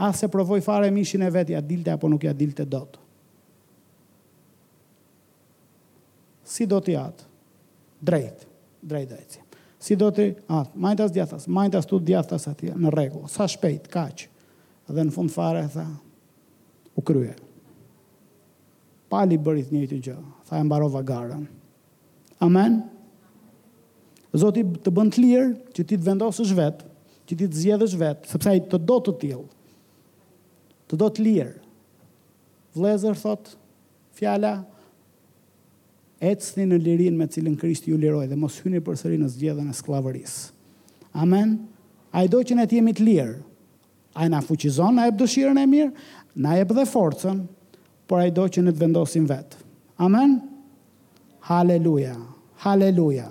As e provoi fare mishin e vet ia dilte apo nuk ia dilte dot. Si do ti at. Drejt. Drejt drejt. Si do ti at. Majtas djathtas. Majtas tu djathtas atje. Në rregull. Sa shpejt. Kaq. Dhe në fund fare tha. U krye. Pali bëri të njëjtën gjë. Tha e mbarova garën. Amen. Zoti të bën të lirë që ti të vendosësh vetë, që ti të zgjedhësh vetë, sepse ai të do të tillë. Të do të lirë. Vëllezër thotë, Fjala, Ecni në lirinë me të cilën Krishti ju liroi dhe mos hyni përsëri në zgjedhën e skllavërisë. Amen. Ai do që ne të jemi të lirë. Ai na fuqizon, na jep dëshirën e mirë, na jep dhe forcën, por ai do që ne të vendosim vetë. Amen. Haleluja. Haleluja.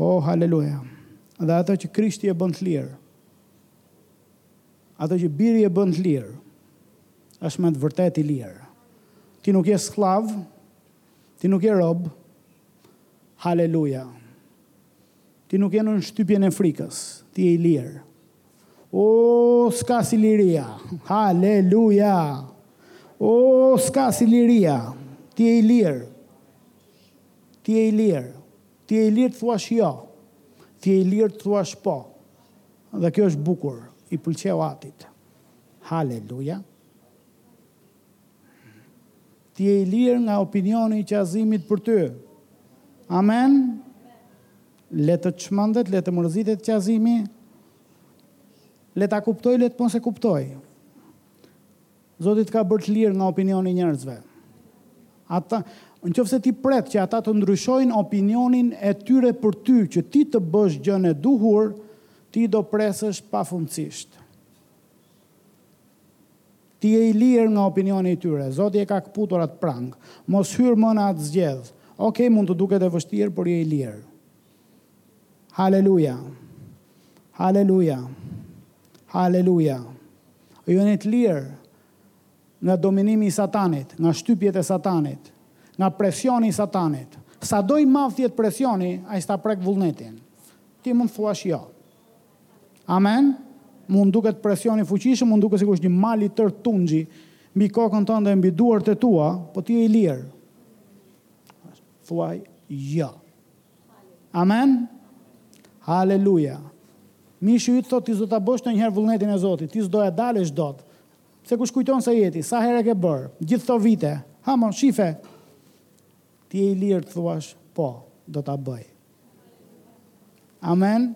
Oh, haleluja! Dhe atë që Krishti e bën të lirë, atë që Biri e bën të lirë, është me të vërtetë i lirë. Ti nuk je skllav, ti nuk je rob, haleluja! Ti nuk je nën shtypjen e frikës, ti je i lirë. O, s'ka si liria, haleluja! O, s'ka si liria, ti je i lirë. Ti je i lirë. Ti je i lirë të thuash jo. Ti je i lirë të thuash po. Dhe kjo është bukur. I pëlqeu Atit. Haleluja. Ti je i lirë nga opinioni i Qazimit për ty. Amen. Le të çmendet, le të mërzitet Qazimi. Le ta kuptojë, le të mos e kuptojë. Zoti të ka bërë të lirë nga opinioni i njerëzve. Ata, në qoftë se ti pret që ata të ndryshojnë opinionin e tyre për ty që ti të bësh gjënë e duhur, ti do presësh pafundësisht. Ti je i lirë nga opinioni i tyre. Zoti e ka këputur atë prangë. Mos hyr më në atë zgjedhë. Ok, mund të duket e vështirë, por je i lirë. Haleluja! Haleluja! Haleluja! Ju jeni të lirë nga dominimi i Satanit, nga shtypjet e Satanit, nga presioni i Satanit. Sa do i madh të jetë presioni, ai s'ta prek vullnetin. Ti mund të thuash jo. Amen? Mund duket presioni i fuqishëm, mund duket sikur është një mal i tërë tunxhi mbi kokën tënde e mbi duart e tua, po ti je i lirë. Thuaj jo. Amen? Haleluja. Mishi yt thotë ti s'do ta bësh ndonjëherë vullnetin e Zotit, ti s'do ja dalësh dot. Se kush kujton se je ti, sa herë e ke bërë, gjithë këto vite. Ha mo, shife. Ti je i lirë të thuash, po, do ta bëj. Amen.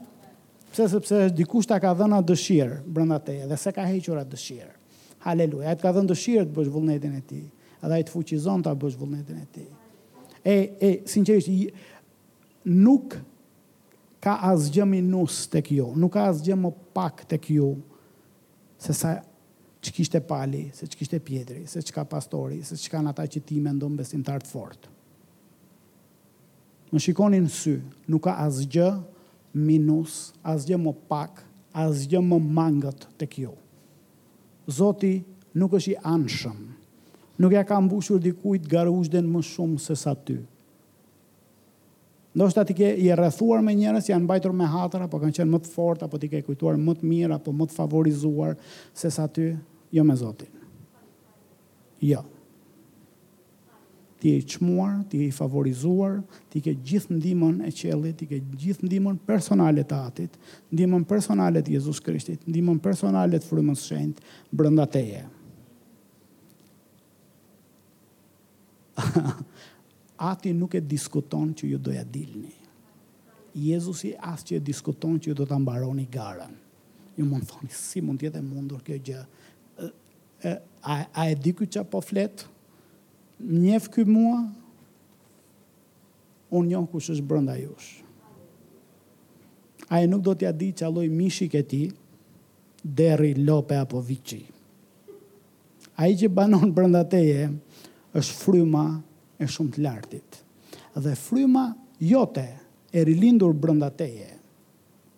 Pse sepse dikush ta ka dhënë atë dëshirë brenda teje dhe s'e ka hequr atë dëshirë. Haleluja. Ai të ka dhënë dëshirë të bësh vullnetin e tij. Edhe ai të fuqizon ta bësh vullnetin e tij. E, e, sinqerisht, i, nuk ka asgjë minus tek ju, nuk ka asgjë më pak tek ju se sa ç'kishte Pali, se ç'kishte Pjetri, se ç'ka pastori, se ç'kanë ata që ti mendon besimtarë të fortë. Më shikoni në sy, nuk ka asgjë minus, asgjë më pak, asgjë më mangët tek ju. Zoti nuk është i anshëm. Nuk ia ka mbushur dikujt garuzhdën më shumë se sa ty. Ndoshta ti ke je rrethuar me njerëz që janë mbajtur me hatër apo kanë qenë më të fortë apo ti ke kujtuar më të mirë apo më të favorizuar se sa ty, jo me Zotin. Jo. Ti je i çmuar, ti je i favorizuar, ti ke gjithë ndihmën e qiellit, ti ke gjithë ndihmën personale të Atit, ndihmën personale të Jezus Krishtit, ndihmën personale të Frymës së Shenjtë brenda teje. Ati nuk e diskuton që ju do ja dilni. Jezusi as që e diskuton që ju do ta mbaroni garën. Ju mund të thoni, si mund të jetë e mundur kjo gjë? A e di ky ça po flet? Më njeh ky mua? Unë njoh kush është brenda jush. Ai nuk do t'ja dijë ça lloj mishi ke ti, derri, lope apo viçi. Ai që banon brenda teje është fryma e shumë të lartit. Dhe fryma jote e rilindur brenda teje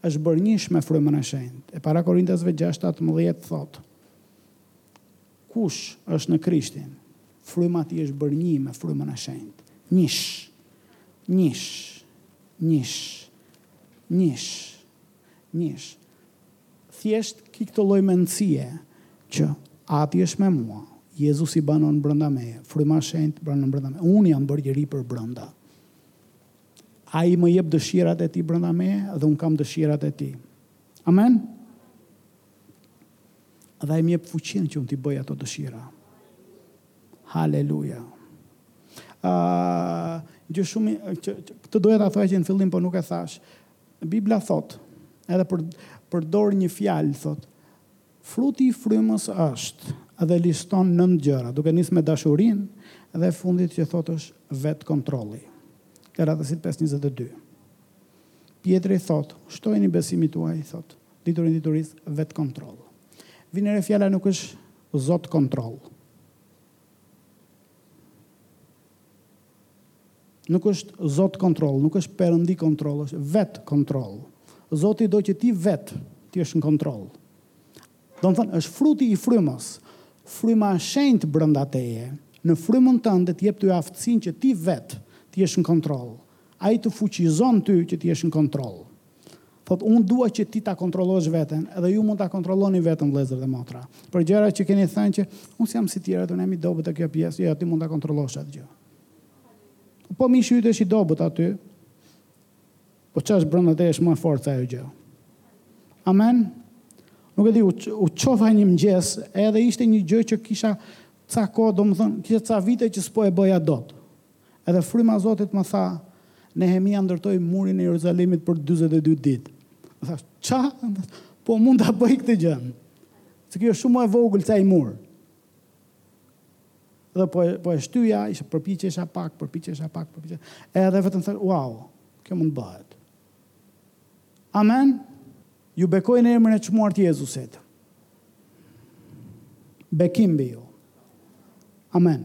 është bërë njësh me frymën e shenjtë. E para Korintasve 6:17 thotë, Kush është në Krishtin, fryma e tij është bërë një me frymën e shenjtë. Njësh. Njësh. Njësh. Njësh. Njësh. Thjesht ki këtë lloj mendësie që Ati është me mua, Jezusi banon brenda meje, fryma e shenjtë banon brenda meje. Unë jam bërë i ri përbrenda. Ai më jep dëshirat e tij brenda meje dhe unë kam dëshirat e tij. Amen. Dhe ai më jep fuqinë që unë t'i bëj ato dëshira. Haleluja. Uh, gjë shumë që, që këtë doja ta thoja që në fillim po nuk e thashë. Bibla thotë, edhe për, përdor një fjalë thotë, fruti i frymës është dhe liston nëntë gjëra, duke nis me dashurinë dhe e fundit që thotë është vetëkontrolli. Galatasit 5:22. Pjetri thotë, shtojini besimit tuaj, thotë, Diturinë, diturisë vetëkontroll. Vini re fjala nuk është zot kontroll. Nuk është zot kontroll, nuk është perëndi kontroll, është vetëkontroll. Zoti do që ti vetë të jesh në kontroll. Domethënë është fruti i frymës. Fryma e shenjtë brenda teje, në frymën tënde të jep ty aftësinë që ti vetë të jesh në kontroll. Ai të fuqizon ty që të jesh në kontroll. Thotë, unë dua që ti ta kontrollosh veten, edhe ju mund ta kontrolloni veten vëllezër dhe motra. Për gjëra që keni thënë që unë s'jam si të tjerët, unë jam i dobët te kjo pjesë, jo, ti mund ta kontrollosh atë gjë. Po mishi yt është i dobët aty. Po ç'është brenda teje është më e fortë se ajo gjë. Amen. Nuk e di, u, u çova një mëngjes, edhe ishte një gjë që kisha ca kohë, domethënë, kisha ca vite që s'po e bëja dot. Edhe fryma e Zotit më tha, Nehemia ndërtoi murin e Jeruzalemit për dyzet e dy ditë. Unë thashë, ça? Po mund ta bëj këtë gjë. Se kjo është shumë më e vogël se ai mur. Dhe po e, po e shtyja, isha përpiqesha pak, përpiqesha pak, përpiqesha. Edhe vetëm thënë, wow, kjo mund të bëhet. Amen. Ju bekoj në emrin e çmuar të Jezusit. Bekim mbi ju. Amen.